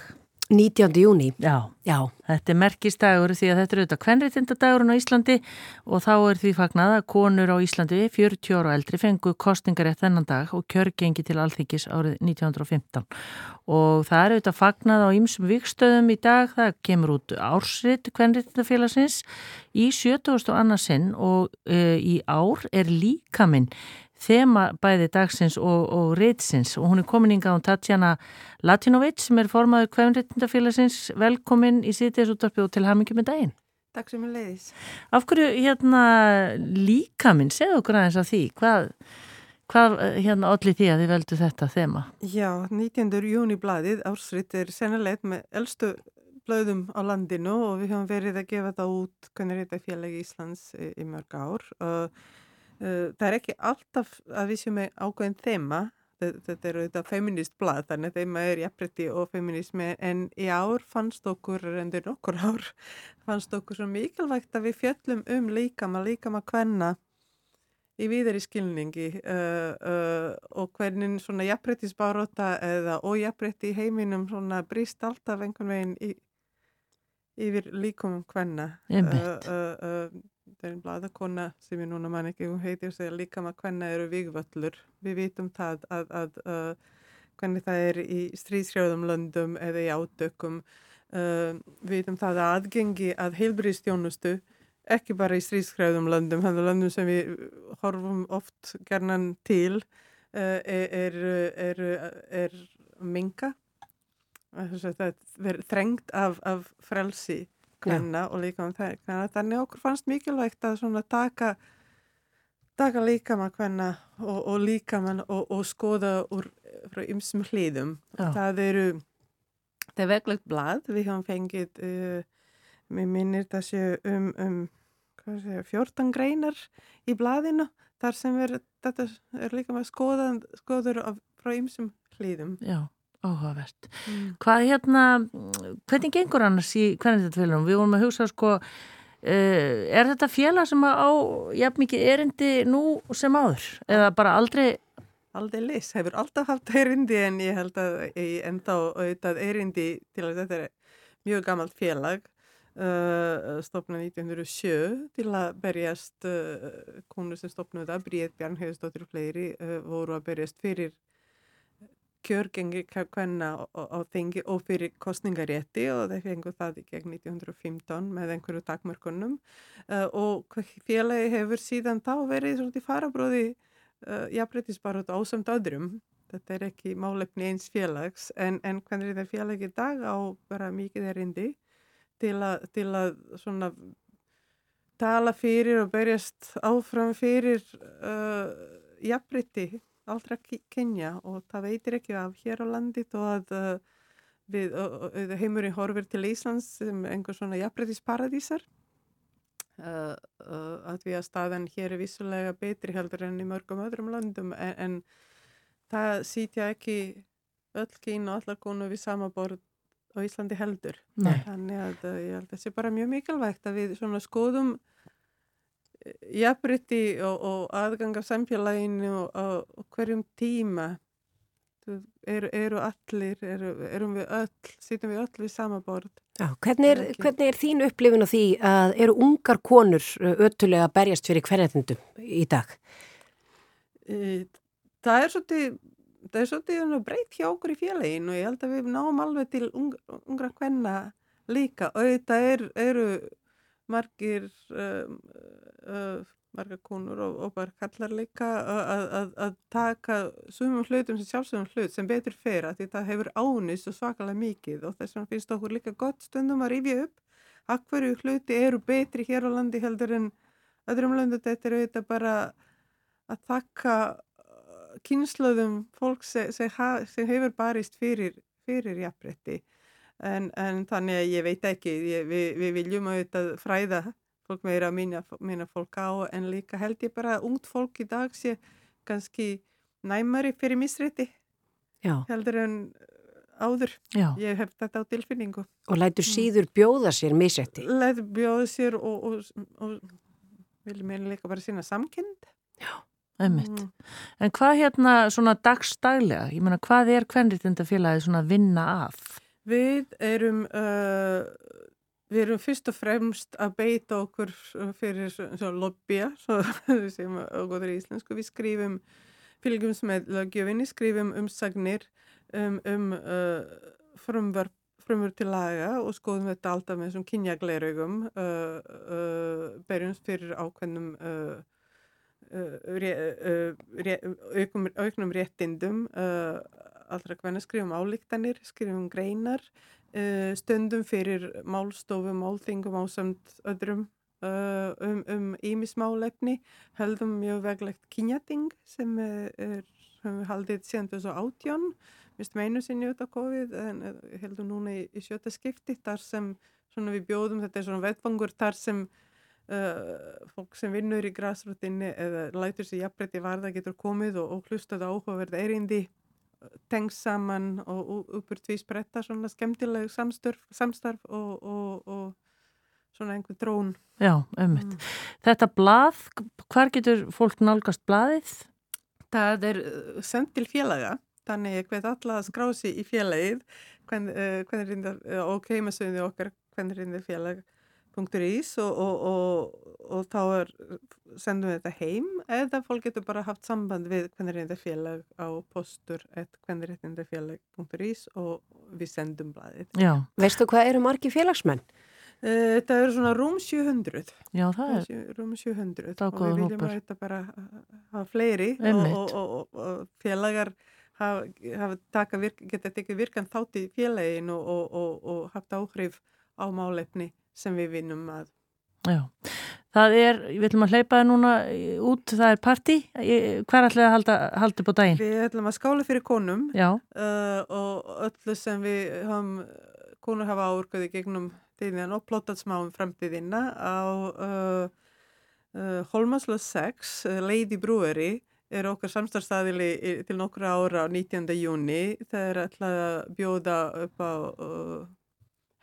19. júni. Já. Já. Þetta er merkistagur því að þetta eru auðvitað kvenritindadagurinn á Íslandi og þá er því fagnað að konur á Íslandi 40 ára og eldri fengu kostingarétt þennan dag og kjörgengi til alþykis árið 1915. Og það eru auðvitað fagnað á ýmsum vikstöðum í dag, það kemur út ársrit kvenritindafélagsins í 70. annarsinn og uh, í ár er líkaminn þema bæði dagsins og, og reytsins og hún er komin yngar á Tatjana Latinovic sem er formaður kvefnréttindafélagsins velkomin í sýtiðsúttarpi og til hamingi með daginn. Takk sem er leiðis. Af hverju hérna líkaminn, segðu okkur aðeins af því, hvað, hvað hérna allir því að þið veldu þetta þema? Já, 19. júni bladið ársrit er sennilegt með elstu blöðum á landinu og við höfum verið að gefa þetta út kvefnréttindafélagi Íslands í, í mörg ár og Uh, það er ekki alltaf að við séum með ákveðin þema, þetta er auðvitað feminist blad, þannig að þema er jafnbrytti og feminismi, en í ár fannst okkur, endur nokkur ár, fannst okkur svo mikilvægt að við fjöllum um líkama, líkama hvenna í viðari skilningi. Uh, uh, og hvernig svona jafnbryttisbáróta eða ójafnbrytti í heiminum svona brist alltaf einhvern veginn í, yfir líkum hvenna. Það er einn bladakonna sem ég núna man ekki, hún heitir segja líka maður hvenna eru vigvöllur. Við vitum það að, að, að hvernig það er í stríðshrjóðum löndum eða í átökum. Uh, við vitum það að aðgengi að heilbríðstjónustu, ekki bara í stríðshrjóðum löndum, þannig að löndum sem við horfum oft gernan til, uh, er, er, er, er minga. Það er þrengt af, af frelsi hvenna og líka um það þannig okkur fannst mikilvægt að taka taka líka maður hvenna og, og líka mann og, og skoða úr ymsum hlýðum það eru það er veglegt blad við hefum fengið uh, mér minnir það séu um, um sé, 14 greinar í bladinu þar sem er, þetta er líka maður skoða, skoður af, frá ymsum hlýðum Já Áhugavert. Mm. Hvað hérna, hvernig gengur annars í hvernig þetta félagum? Við vorum að hugsa sko, uh, er þetta félag sem á jafn mikið erindi nú sem áður? Eða bara aldrei? Aldrei lis, hefur alltaf haft erindi en ég held að ég enda á auðvitað erindi til að þetta er mjög gammalt félag. Uh, stopnað 1907 til að berjast uh, konu sem stopnaði það, Bríð Bjarnhefistóttir og fleiri voru að berjast fyrir kjörgengi hvenna á, þengi og fyrir kostningarétti og þeir fengu það í gegn 1915 með einhverju takmörkunum. Uh, og félagi hefur síðan þá verið svolítið farabróði uh, jafnbrytisbarot ásamt öðrum. Þetta er ekki málefni eins félags en, en hvernig þetta félagi í dag á bara mikið erindi til, a, til að svona tala fyrir og berjast áfram fyrir uh, jafnbryti allra kynja og það veitir ekki af hér á landit og að uh, við, uh, heimurinn horfir til Íslands sem einhver svona jafnbrytisparadísar uh, að við að staðan hér er vissulega betri heldur enn í mörgum öðrum landum en, en það sýtja ekki öll kín og allar konu við sama borð á Íslandi heldur Nei. þannig að ég held að það sé bara mjög mikilvægt að við svona skoðum jafnbrytti og, og aðgang af samfélaginu og, og hverjum tíma eru, eru allir, eru, erum við öll, sýtum við öll við sama borð. Já, hvernig, er, hvernig er þín upplifin á því að eru ungar konur öttulega að berjast fyrir hverjandundum í dag? Það er svolítið, það er svolítið breytt hjá okkur í félagin og ég held að við náum alveg til ungra, kvenna líka og þetta er, eru margir um, uh, margar konur og, og bara kallar líka að, að, að taka sumum hlutum sem sjálfsögum hlut sem betur fer að því það hefur ánist og svakalega mikið og þess vegna finnst okkur líka gott stundum að rifja upp að hverju hluti eru betri hér á landi heldur en öðrum landu þetta er auðvitað bara að þakka kynnslöðum fólk sem, sem hefur barist fyrir, fyrir jafnbretti en, en þannig að ég veit ekki ég, við, við viljum auðvitað fræða fólk meira að minna, minna fólk á en líka held ég bara að ungt fólk í dag sé kannski næmari fyrir misrætti heldur en áður. Já. ég hef þetta á tilfinningu. Og lætur síður bjóða sér misrætti lætur bjóða sér og, og, og vil mér líka bara sína samkend Já Einmitt. En hvað hérna svona dagstaglega, ég meina hvað er kvenritindafélagið svona vinna að? Við erum, uh, við erum fyrst og fremst að beita okkur fyrir svo lobbya, svo við segjum á góður íslensku. Við skrifum, fylgjumst með lögjöfinni, skrifum umsagnir um, um uh, frumvörp frumur til laga og skoðum þetta alltaf með þessum kynjagleiraugum uh, uh, berjumst fyrir ákveðnum uh, uh, ré, uh, ré, auknum réttindum uh, allra hvernig skrifum álíktanir, skrifum greinar uh, stundum fyrir málstofu, málþingum ásamt öðrum uh, um, um ímismálefni höldum mjög veglegt kynjating sem er, höfum við haldið síðan 2018 mist meinu sinni út á COVID en eh, heldum núna í, í sjöta skipti þar sem við bjóðum þetta er svona vettfangur þar sem uh, fólk sem vinnur í græsrútinni eða lætur sér jafnbreytti varða getur komið og, og hlustað áhugaverð erindi tengst saman og, og uppur tvís bretta svona skemmtileg samstarf, samstarf og, og, og svona einhver drón Já, ummitt. Þetta blað, hvar getur fólk nálgast blaðið? Það er uh, sendt til félaga, þannig ég hvet alla að skrá sig í félagið hvern, uh, hvernrindar, uh, og heimasögðu okkar hvernrindarfélag.is og, og, og, og þá er, sendum við þetta heim eða fólk getur bara haft samband við hvernrindarfélag á postur hvernrindarfélag.is og við sendum blaðið. Já. Veistu hvað eru margi félagsmenn? Uh, Þetta eru svona rúm 700. Já, það er Rúm 700 Það er og við viljum hópur. að þetta bara hafa fleiri og, Einmitt. og, og, og, og félagar hafa, hafa taka virk, geta tekið virkan þátt í félagin og, og, og, og haft áhrif á málefni sem við vinnum að. Já, það er, við ætlum að hleypa það núna út, það er partí, hver ætlaði að halda, halda upp á daginn? Við ætlum að skála fyrir konum uh, og öllu sem við höfum, konur hafa áurkaði gegnum tíðin og plottat smá um framtíðina á uh, uh, Holmaslöð 6, uh, Lady Brewery er okkar samstarfstæðili til nokkra ára á 19. júni þegar ætlaði að bjóða upp á uh,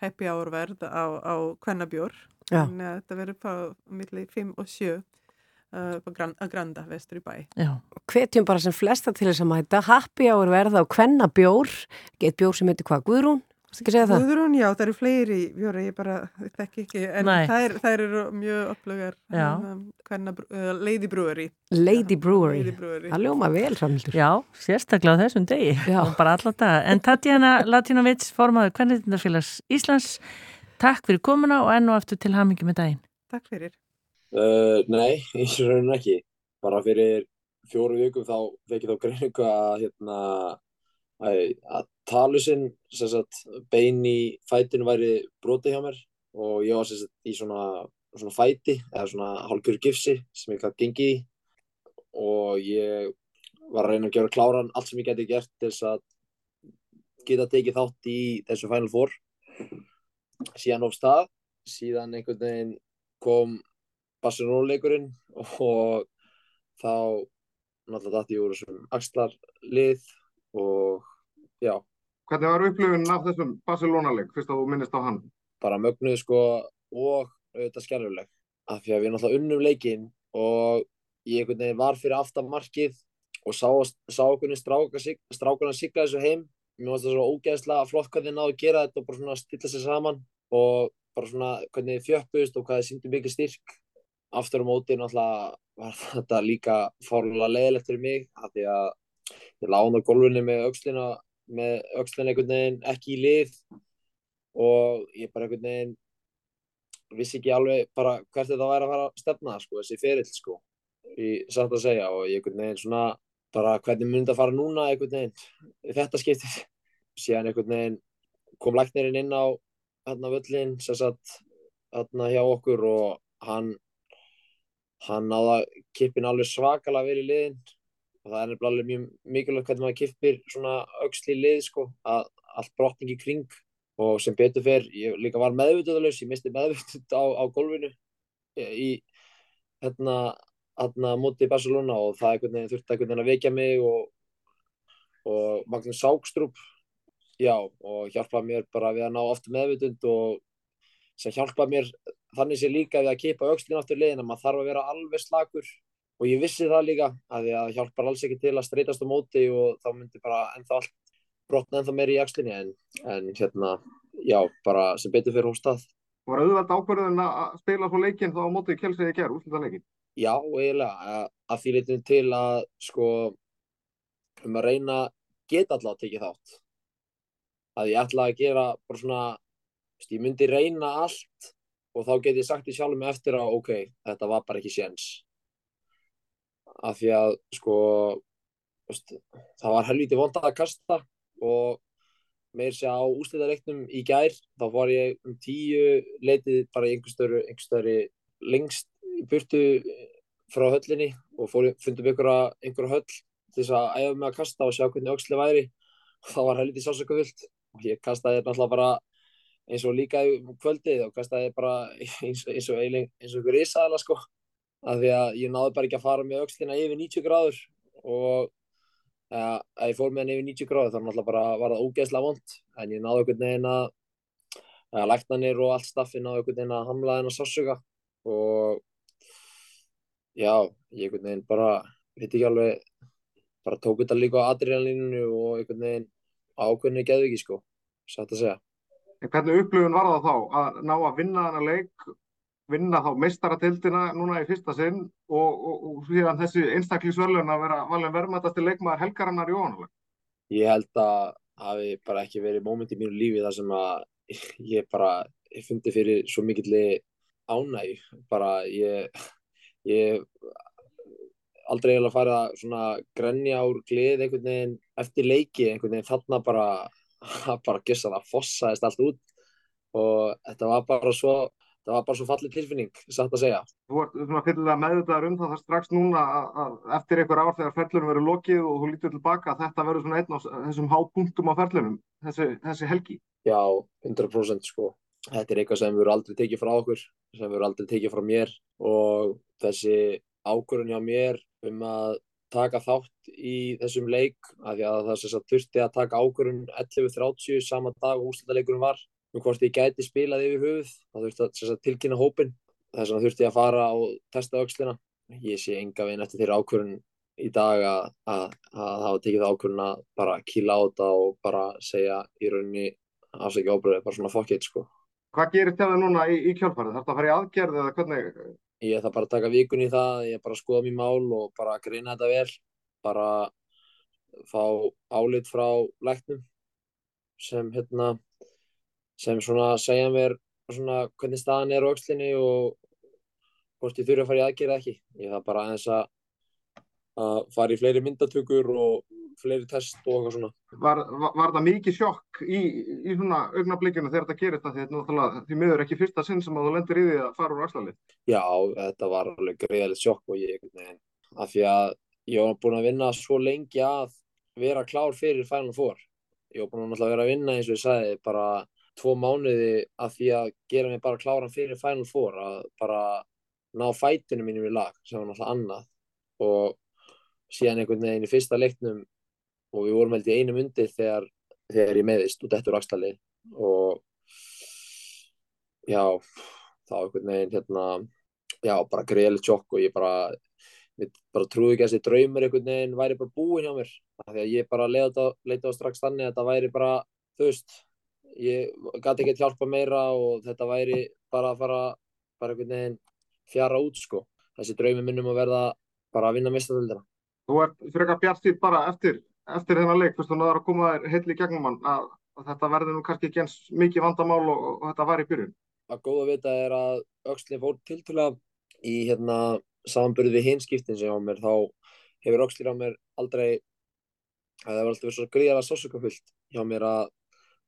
happy hour verð á, á kvennabjór. Þannig að þetta verður á milli 5 og 7 uh, Gran- að Granda vestur í bæ. Já. Hvetjum bara sem flesta til þess að mæta. Happy hour verða á kvenna bjór get bjór sem heitir hvað, Guðrún? Guðrún, já, það eru fleiri bjóri, ég bara þekki ekki, en þær, þær eru mjög upplugar Já. um, hvenna, uh, Lady Brewery Lady Brewery. Það ljóma vel framhildur. Já, sérstaklega á þessum degi og. En Tatjana Latinovic, formaður Kvennitindarfélags Íslands, takk fyrir komuna og enn og aftur til hamingi með daginn. Takk fyrir. Uh, nei, í rauninu ekki. Bara fyrir fjóru vikum þá ég þá greiningu að, hérna, að, að talusinn, sem sagt, bein í fætinu væri brotið hjá mér og ég var sem sagt í svona, svona fæti eða svona hálfgjör gifsi sem ég gæti gengið í og ég var að reyna að gera kláran allt sem ég geti gert til þess að geta tekið þátt í þessu Final Four síðan of stað síðan einhvern veginn kom Barcelona-leikurinn og þá náttúrulega dætti ég úr þessum axlarlið og já. Hvernig var upplifunin af þessum Barcelona-leik, fyrst að þú minnist á hann? Bara mögnuð sko og auðvitað skerruleg. Af því að við náttúrulega unnum leikinn og ég einhvern veginn var fyrir aftan markið og sá, sá okkur stráka, strákuna sigla þessu heim. Mér finnst það svo ógeðslega flott hvað þið náðu að gera þetta og bara svona stilla sér saman og bara svona hvernig þið fjöppust og hvað þið sýndu mikið styrk. Aftur á móti náttúrulega var þetta líka fárlega leiðilegt fyrir mig af því að ég lána á gólfinu með öxlina með öxlina einhvern veginn ekki í lið og ég bara einhvern veginn vissi ekki alveg bara hvert þetta væri að fara að stefna sko, þessi ferill sko í satt að segja. Og ég einhvern veginn svona bara hvernig myndi að fara núna einhvern veginn þetta skiptið? Síðan einhvern veginn kom læknirinn inn á hérna völlin sem sagt hérna hjá okkur og hann hann náða kippin alveg svakalega vel í liðin og það er nefnilega alveg mjög mikilvægt hvernig maður kippir svona í lið sko, að allt brotning í kring. Og sem betur fer, ég líka var meðvitaðalaus, ég misti meðvitað á, á gólfinu í hérna, hérna múti í Barcelona. Og það einhvern veginn þurfti veginn að vekja mig og, og Magnús Sákstrup já, og hjálpaði mér bara við að ná aftur meðvitund og sem hjálpaði mér þannig sé líka við að kippa öxlin aftur liðin að maður þarf að vera alveg slakur og ég vissi það líka að því að hjálpar alls ekki til að streytast á móti og þá myndi bara ennþá allt brotna ennþá meiri í axlinni en, en hérna, já, bara sem betur fyrir hóstað. Var auðvelt ákvörðin að spila svo leikinn þá á móti Kjelsið í gerð, úrslita leikinn? Já, eiginlega, að, því leytinu til að sko um að reyna geta alltaf að tekið þátt. Að ég ætla að gera bara svona, ég myndi reyna allt og þá get ég sagt í sjálfum eftir að ok, þetta var bara ekki séns. Af því að sko, veist, það var helviti vond að kasta og meir sér á úslitareiknum í gær, þá var ég um tíu leitið bara einhverstöru, einhverstöru lengst í burtu frá höllinni og fór, fundum einhverja, einhverja höll til þess að æfa mig að kasta og sjá hvernig öxli væri. Og það var helviti sásökavöld og ég kastaði náttúrulega bara eins og líka um kvöldið og kastaði bara eins, og eins og einhver risaðala sko af því að ég náði bara ekki að fara með öxlina yfir 90 gráður og ja, að ég fór með henni yfir 90 gráður þá náttúrulega bara var það ógeðslega vond en ég náði einhvern veginn að að læknanir og allt staffi náði einhvern veginn að hamla henn að sásöka og já, ég einhvern veginn bara veit ekki alveg bara tók þetta líka á adrenalínunu og einhvern veginn ákveðinni geðu ekki sko, satt að segja. En hvernig upplifun var það þá að ná að vinna þennan leik, vinna þá meistaratildina núna í fyrsta sinn og, og, og síðan þessi einstaklingsverðlun að vera valin verðmættasti leikmaður helgarinnar í óanaleg? ég held að hafi bara ekki verið móment í mínu lífi þar sem að ég bara ég fundi fyrir svo mikill ánæg bara ég ég aldrei farið að svona grenja úr glið einhvern veginn eftir leiki einhvern veginn þarna bara bara gissar að fossaðist allt út og þetta var bara svo það var bara svo fallið tilfinning, satt að segja Þú ert svona fyllilega meðvitaður um það, strax núna að, eftir einhver ár þegar ferlunum verður lokið og þú lítur tilbaka að þetta verður svona einn af þessum hápunktum á ferlunum, þessi, þessi helgi. Já, 100% sko þetta er eitthvað sem við erum aldrei tekið frá okkur sem við erum aldrei tekið frá mér og þessi ákvörðun hjá mér um að taka þátt í þessum leik af því að það þurfti að taka ákvörðun 11.30 sama dag og úrslutaleikurinn var um hvort ég gæti spilað yfir höfuð þá þurfti að sagt, tilkynna hópin þess vegna þurfti ég að fara og testa öxlina ég sé enga veginn eftir þeirra ákvörðun í dag að, að, að hafa tekið það ákvörðun að bara kýla á þetta og bara segja í rauninni afsækja óbröði, bara svona fuck it sko Hvað gerist hjá þau núna í, í kjálfarið? Þarf það að fara í aðgerð eða hvernig? ég ætla bara að taka vikun í það ég er bara að skoða mér mál og bara að greina þetta vel bara fá álit frá læknum sem hérna sem svona segja mér svona hvernig staðan er á öxlinni og hvort ég þurfi að fara í aðgerð eða ekki. Ég þarf bara aðeins að fara í fleiri myndatökur og fleiri test og eitthvað svona. Var, var, var það mikið sjokk í, í svona augnablikinu þegar þetta það því þetta er náttúrulega því miður ekki fyrsta sinn sem að þú lendir í því að fara úr axlalið? Já, þetta var alveg greiðalegt sjokk og ég veginn af því að ég var búin að vinna svo lengi að vera klár fyrir Final Four. Ég var búin að vera að vinna eins og ég sagði bara tvo mánuði að því að gera mig bara kláran fyrir Final Four að bara ná fætinu mínum í lag sem var náttúrulega annað. Og síðan einhvern veginn í fyrsta leiknum og við vorum held í einum undir þegar, þegar ég meðist og dettur axlalið og já, þá einhvern veginn hérna, já, bara greiðilegt sjokk og ég bara, ég bara trúi ekki að þessi draumur einhvern veginn væri bara búinn hjá mér. Því að ég bara leita á strax þannig að þetta væri bara, veist ég gæti ekkert hjálpa meira og þetta væri bara að fara bara einhvern veginn fjara út sko þessi draumi minnum að verða bara að vinna mistadöldina Þú ert frekar bjartýtt bara eftir, eftir þennan leik, fyrst þú náður að koma þér heill í gegnum hann að, að þetta verði nú kannski ekki eins mikið vandamál og, og þetta var í byrjun. að góða að vita er að öxlin fór tiltölulega í hérna samanbyrði við hinskiptin sem á mér þá hefur öxlin á mér aldrei það hefur alltaf verið svo gríðara sásökafullt hjá mér að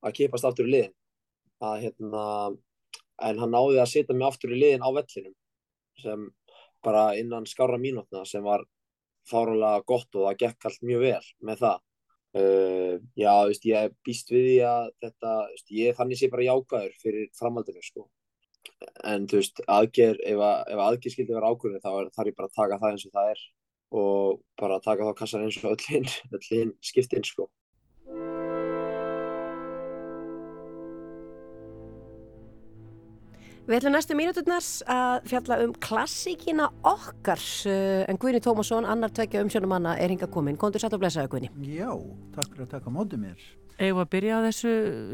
að kipast aftur í liðin. Að hérna en hann náði að setja mig aftur í liðin á vellinum sem bara innan skára mínútna sem var fárulega gott og það gekk allt mjög vel með það. Uh, já, veist, ég býst við því að þetta, veist, ég þannig sé bara jákvæður fyrir framhaldinu sko. En þú veist, aðgerð ef, að, ef aðgerð skildi vera ákvörðin þá er, þarf ég bara að taka það eins og það er og bara taka þá kassan eins og öll hinn öll hinn skiptin sko Við ætlum næstu mínúturnar að fjalla um klassíkina okkar uh, en Guðni Tómasson, annar tvekja umsjónum manna er hinga komin. Kondur satt og blessaðu Guðni. Já, takk fyrir að taka á móti mér. Eða að byrja á þessu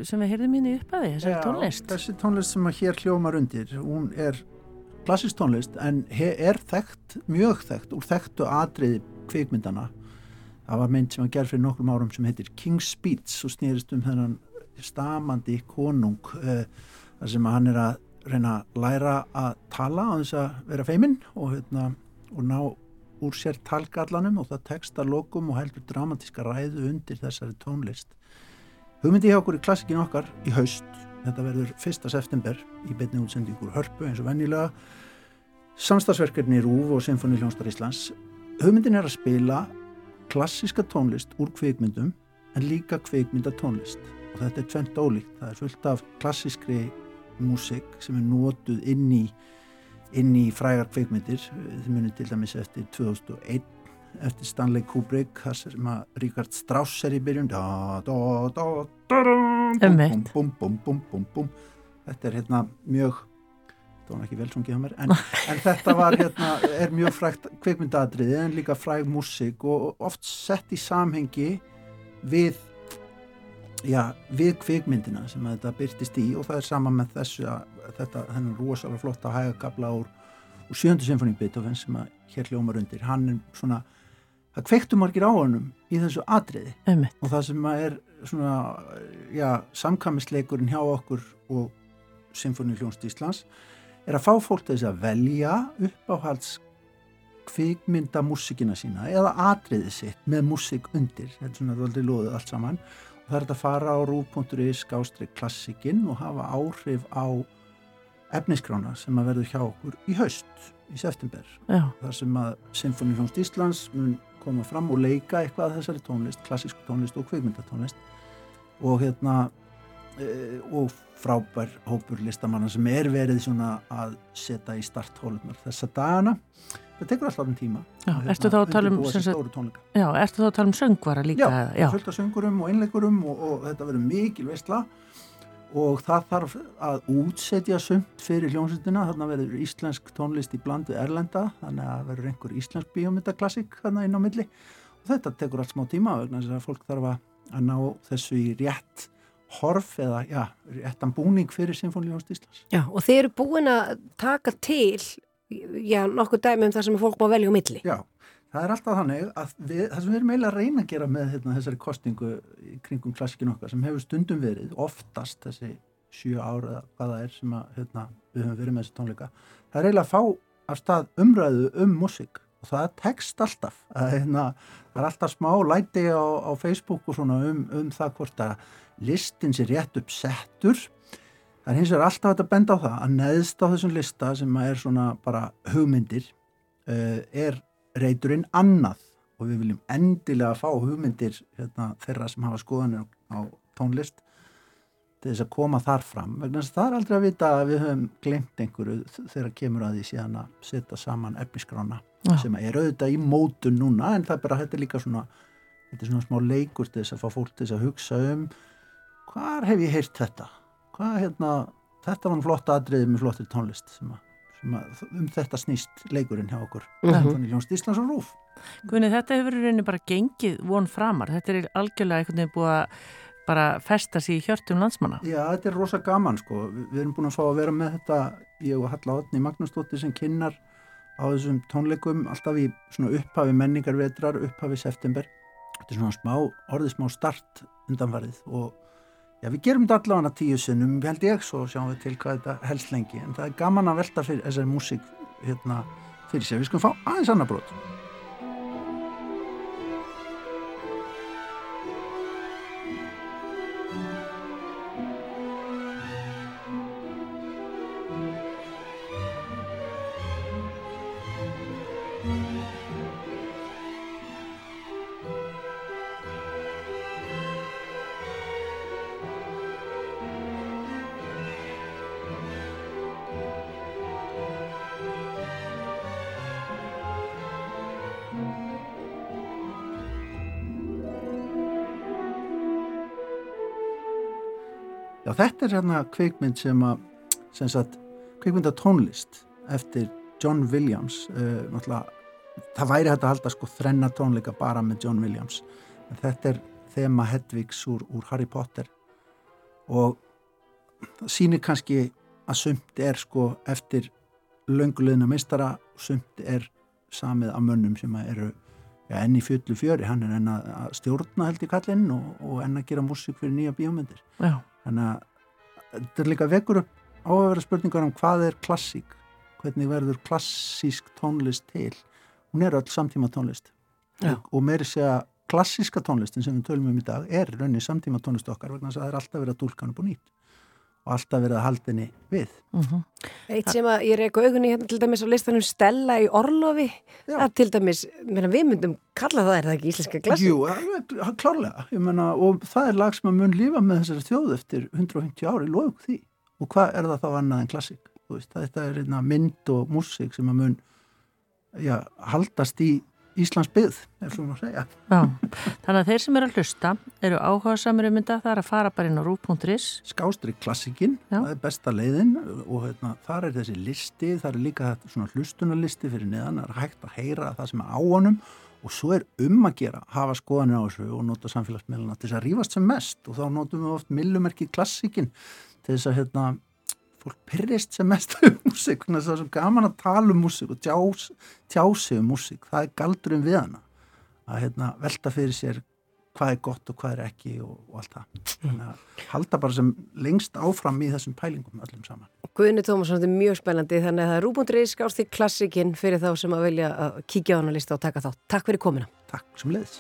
sem við heyrðum mín í upphafi, þessari tónlist. þessi tónlist sem að hér hljómar undir, hún er klassist tónlist en he- er þekkt, mjög þekkt úr þekktu atriði kvikmyndana. Það var mynd sem að gerð fyrir nokkrum árum sem heitir King's Speech og snýrist um þennan stamandi konung uh, þar sem að hann er að reyna að læra að tala á þess að vera feiminn og, hérna, og ná úr sér talgallanum og það tekst að lokum og heldur dramatíska ræðu undir þessari tónlist. Hugmyndi hjá okkur í klassikin okkar í haust, þetta verður 1. september í beinni útsendingur hörpu eins og venjulega, samstagsverkefni Rúf og Sinfoni Hljónstar Íslands. Hugmyndin er að spila klassiska tónlist úr kvikmyndum en líka kvikmynda tónlist og þetta er tvent ólíkt, það er fullt af klassískri músik sem er notuð inn í inn í frægar kvikmyndir þið munið til dæmis eftir 2001 eftir Stanley Kubrick þar sem að Ríkard Strauss er í byrjun da, da, da, da, da, bum, Einmitt. bum, bum, bum, bum, bum. þetta er hérna mjög það var ekki vel sungið á mér en, en þetta var hérna, er mjög frægt kvikmyndaadriði en líka fræg músik og oft sett í samhengi við já, við kvikmyndina sem þetta byrtist í og það er sama með þessu að þetta, þennan rosalega flotta hægakabla úr, úr sjöndu symfóni Beethoven sem að hér hljómar undir. Hann er svona, það kveiktu margir á honum í þessu atriði. Einmitt. og það sem að er svona já, samkamisleikurinn hjá okkur og Symfóni hljónst Íslands er að fá fólk til þess að velja uppáhalds kvikmynda músikina sína eða atriði sitt með músik undir. Þetta er svona aldrei loðið allt saman það er þetta að fara á rúf.is skástrík klassikin og hafa áhrif á efniskrána sem að verður hjá okkur í haust í september Já. þar sem að Symfóni hljónst Íslands mun koma fram og leika eitthvað af þessari tónlist, klassísku tónlist og kvikmyndatónlist og hérna og frábær hópur listamanna sem er verið svona að setja í starthólunar þessa dagana. Það tekur alltaf um tíma. Já, að, ertu þá að tala um sagt- Já, ertu þá að tala um söngvara líka? Já, af söngurum og einleikurum og, og þetta verður mikil veistla og það þarf að útsetja sumt fyrir hljómsveitina. Þarna verður íslensk tónlist í bland við erlenda þannig að verður einhver íslensk bíómyndaklassik þarna inn á milli. Og þetta tekur allt smá tíma vegna þess að fólk þarf að ná þessu í rétt horf eða já, réttan búning fyrir Sinfóniljónst Íslands Já, og þeir eru búin að taka til já, nokkuð dæmi um það sem fólk má velja á milli. Já, það er alltaf þannig að við, það sem við erum eiginlega að reyna að gera með hérna, þessari kostingu kringum klassikin okkar sem hefur stundum verið, oftast þessi sjö ára eða hvað það er sem að, hérna, við höfum verið með þessi tónleika það er eiginlega að fá af stað umræðu um músík og það tekst alltaf. Hérna, það er alltaf smá læti á, á Facebook og svona um, um það hvort að listin sér rétt upp settur. Það er hins vegar alltaf að benda á það að neðst á þessum lista sem er svona bara hugmyndir uh, er reyturinn annað. Og við viljum endilega fá hugmyndir hérna, þeirra sem hafa skoðanir á tónlist til þess að koma þar fram. Vegna þess að það er aldrei að vita að við höfum glemt einhverju þegar kemur að því síðan að setja saman efniskrána Já. sem er auðvitað í mótun núna en það er bara, þetta er líka svona þetta er svona smá leikur til þess að fá fólk til þess að hugsa um hvar hef ég heyrt þetta hvað hérna, þetta var nú flott atriði með flottir tónlist sem að, sem að um þetta snýst leikurinn hjá okkur mm -hmm. Ljónst Íslands og Rúf Guðni, þetta hefur rauninni bara gengið von framar. Þetta er algjörlega einhvern veginn búið að bara festa sig í hjörtum landsmanna. Já, þetta er rosa gaman sko, Vi, við erum búin að fá að vera með þetta ég og Halla Otni Magnúsdóttir sem kynnar á þessum tónleikum alltaf í upphafi menningarvetrar upphafi september. Þetta er svona smá, orðið smá start undanfarið og já, við gerum þetta allavega tíu sinnum held ég, svo sjáum við til hvað þetta helst lengi. En það er gaman að velta fyrir þessari músík hérna fyrir sér, við skulum fá aðeins annar brot Já, þetta er hérna kvikmynd sem að, sem sagt, kvikmynda tónlist eftir John Williams, uh, náttúrulega, það væri hægt að halda sko þrenna tónleika bara með John Williams. En þetta er þema Hedvigs úr, úr Harry Potter og það sýnir kannski að sumt er sko eftir löngulegna meistara og sumt er samið af mönnum sem eru ja, enn í fullu fjöri, hann er enn að stjórna held í kallinn og, og enn að gera músík fyrir nýja bíómyndir Já. Þannig að þetta er líka vekur upp á að vera spurningar um hvað er klassík hvernig verður klassísk tónlist til. Hún er öll samtíma tónlist. Já. og, meiri segja klassíska tónlistin sem við tölum um í dag er raunin samtíma tónlist okkar vegna að það er alltaf verið að dúlka hann upp og nýtt og alltaf verið að halda henni við. Eitt sem að ég reyku augunni hérna til dæmis á listanum Stella í Orlofi að til dæmis, meina, við myndum kalla það, er það ekki íslenska klassi? Jú, alveg, klárlega. Ég menna, og það er lag sem að mun lífa með þessari þjóð eftir 150 ári, loðum því. Og hvað er það þá annað en klassík? Þú veist, þetta er einna mynd og músík sem að mun já, haldast í Íslands byggð, er svona að segja. Já, þannig að þeir sem eru að hlusta eru áhuga samir um þetta, það er að fara bara inn á rú.is Skástrík klassikinn, það er besta leiðin og hérna, þar er þessi listi, það er líka svona hlustunarlisti fyrir neðan, það er hægt að heyra það sem er á honum og svo er um að gera, hafa skoðanir á þessu og nota samfélagsmiðluna til þess að rífast sem mest og þá notum við oft millumerki klassikinn til þess að hérna, fólk pyrrist sem mest um músík, þannig að það er svo gaman að tala um músík og tjás, tjási um músík, það er galdurum við hana að hérna, velta fyrir sér hvað er gott og hvað er ekki og, og allt það. Þannig að halda bara sem lengst áfram í þessum pælingum öllum saman. Guðni Tómasson, þetta er mjög spennandi þannig að það er rú.is skást í klassikinn fyrir þá sem að vilja að kíkja á hana lista og taka þátt. Takk fyrir komina. Takk sem leiðis.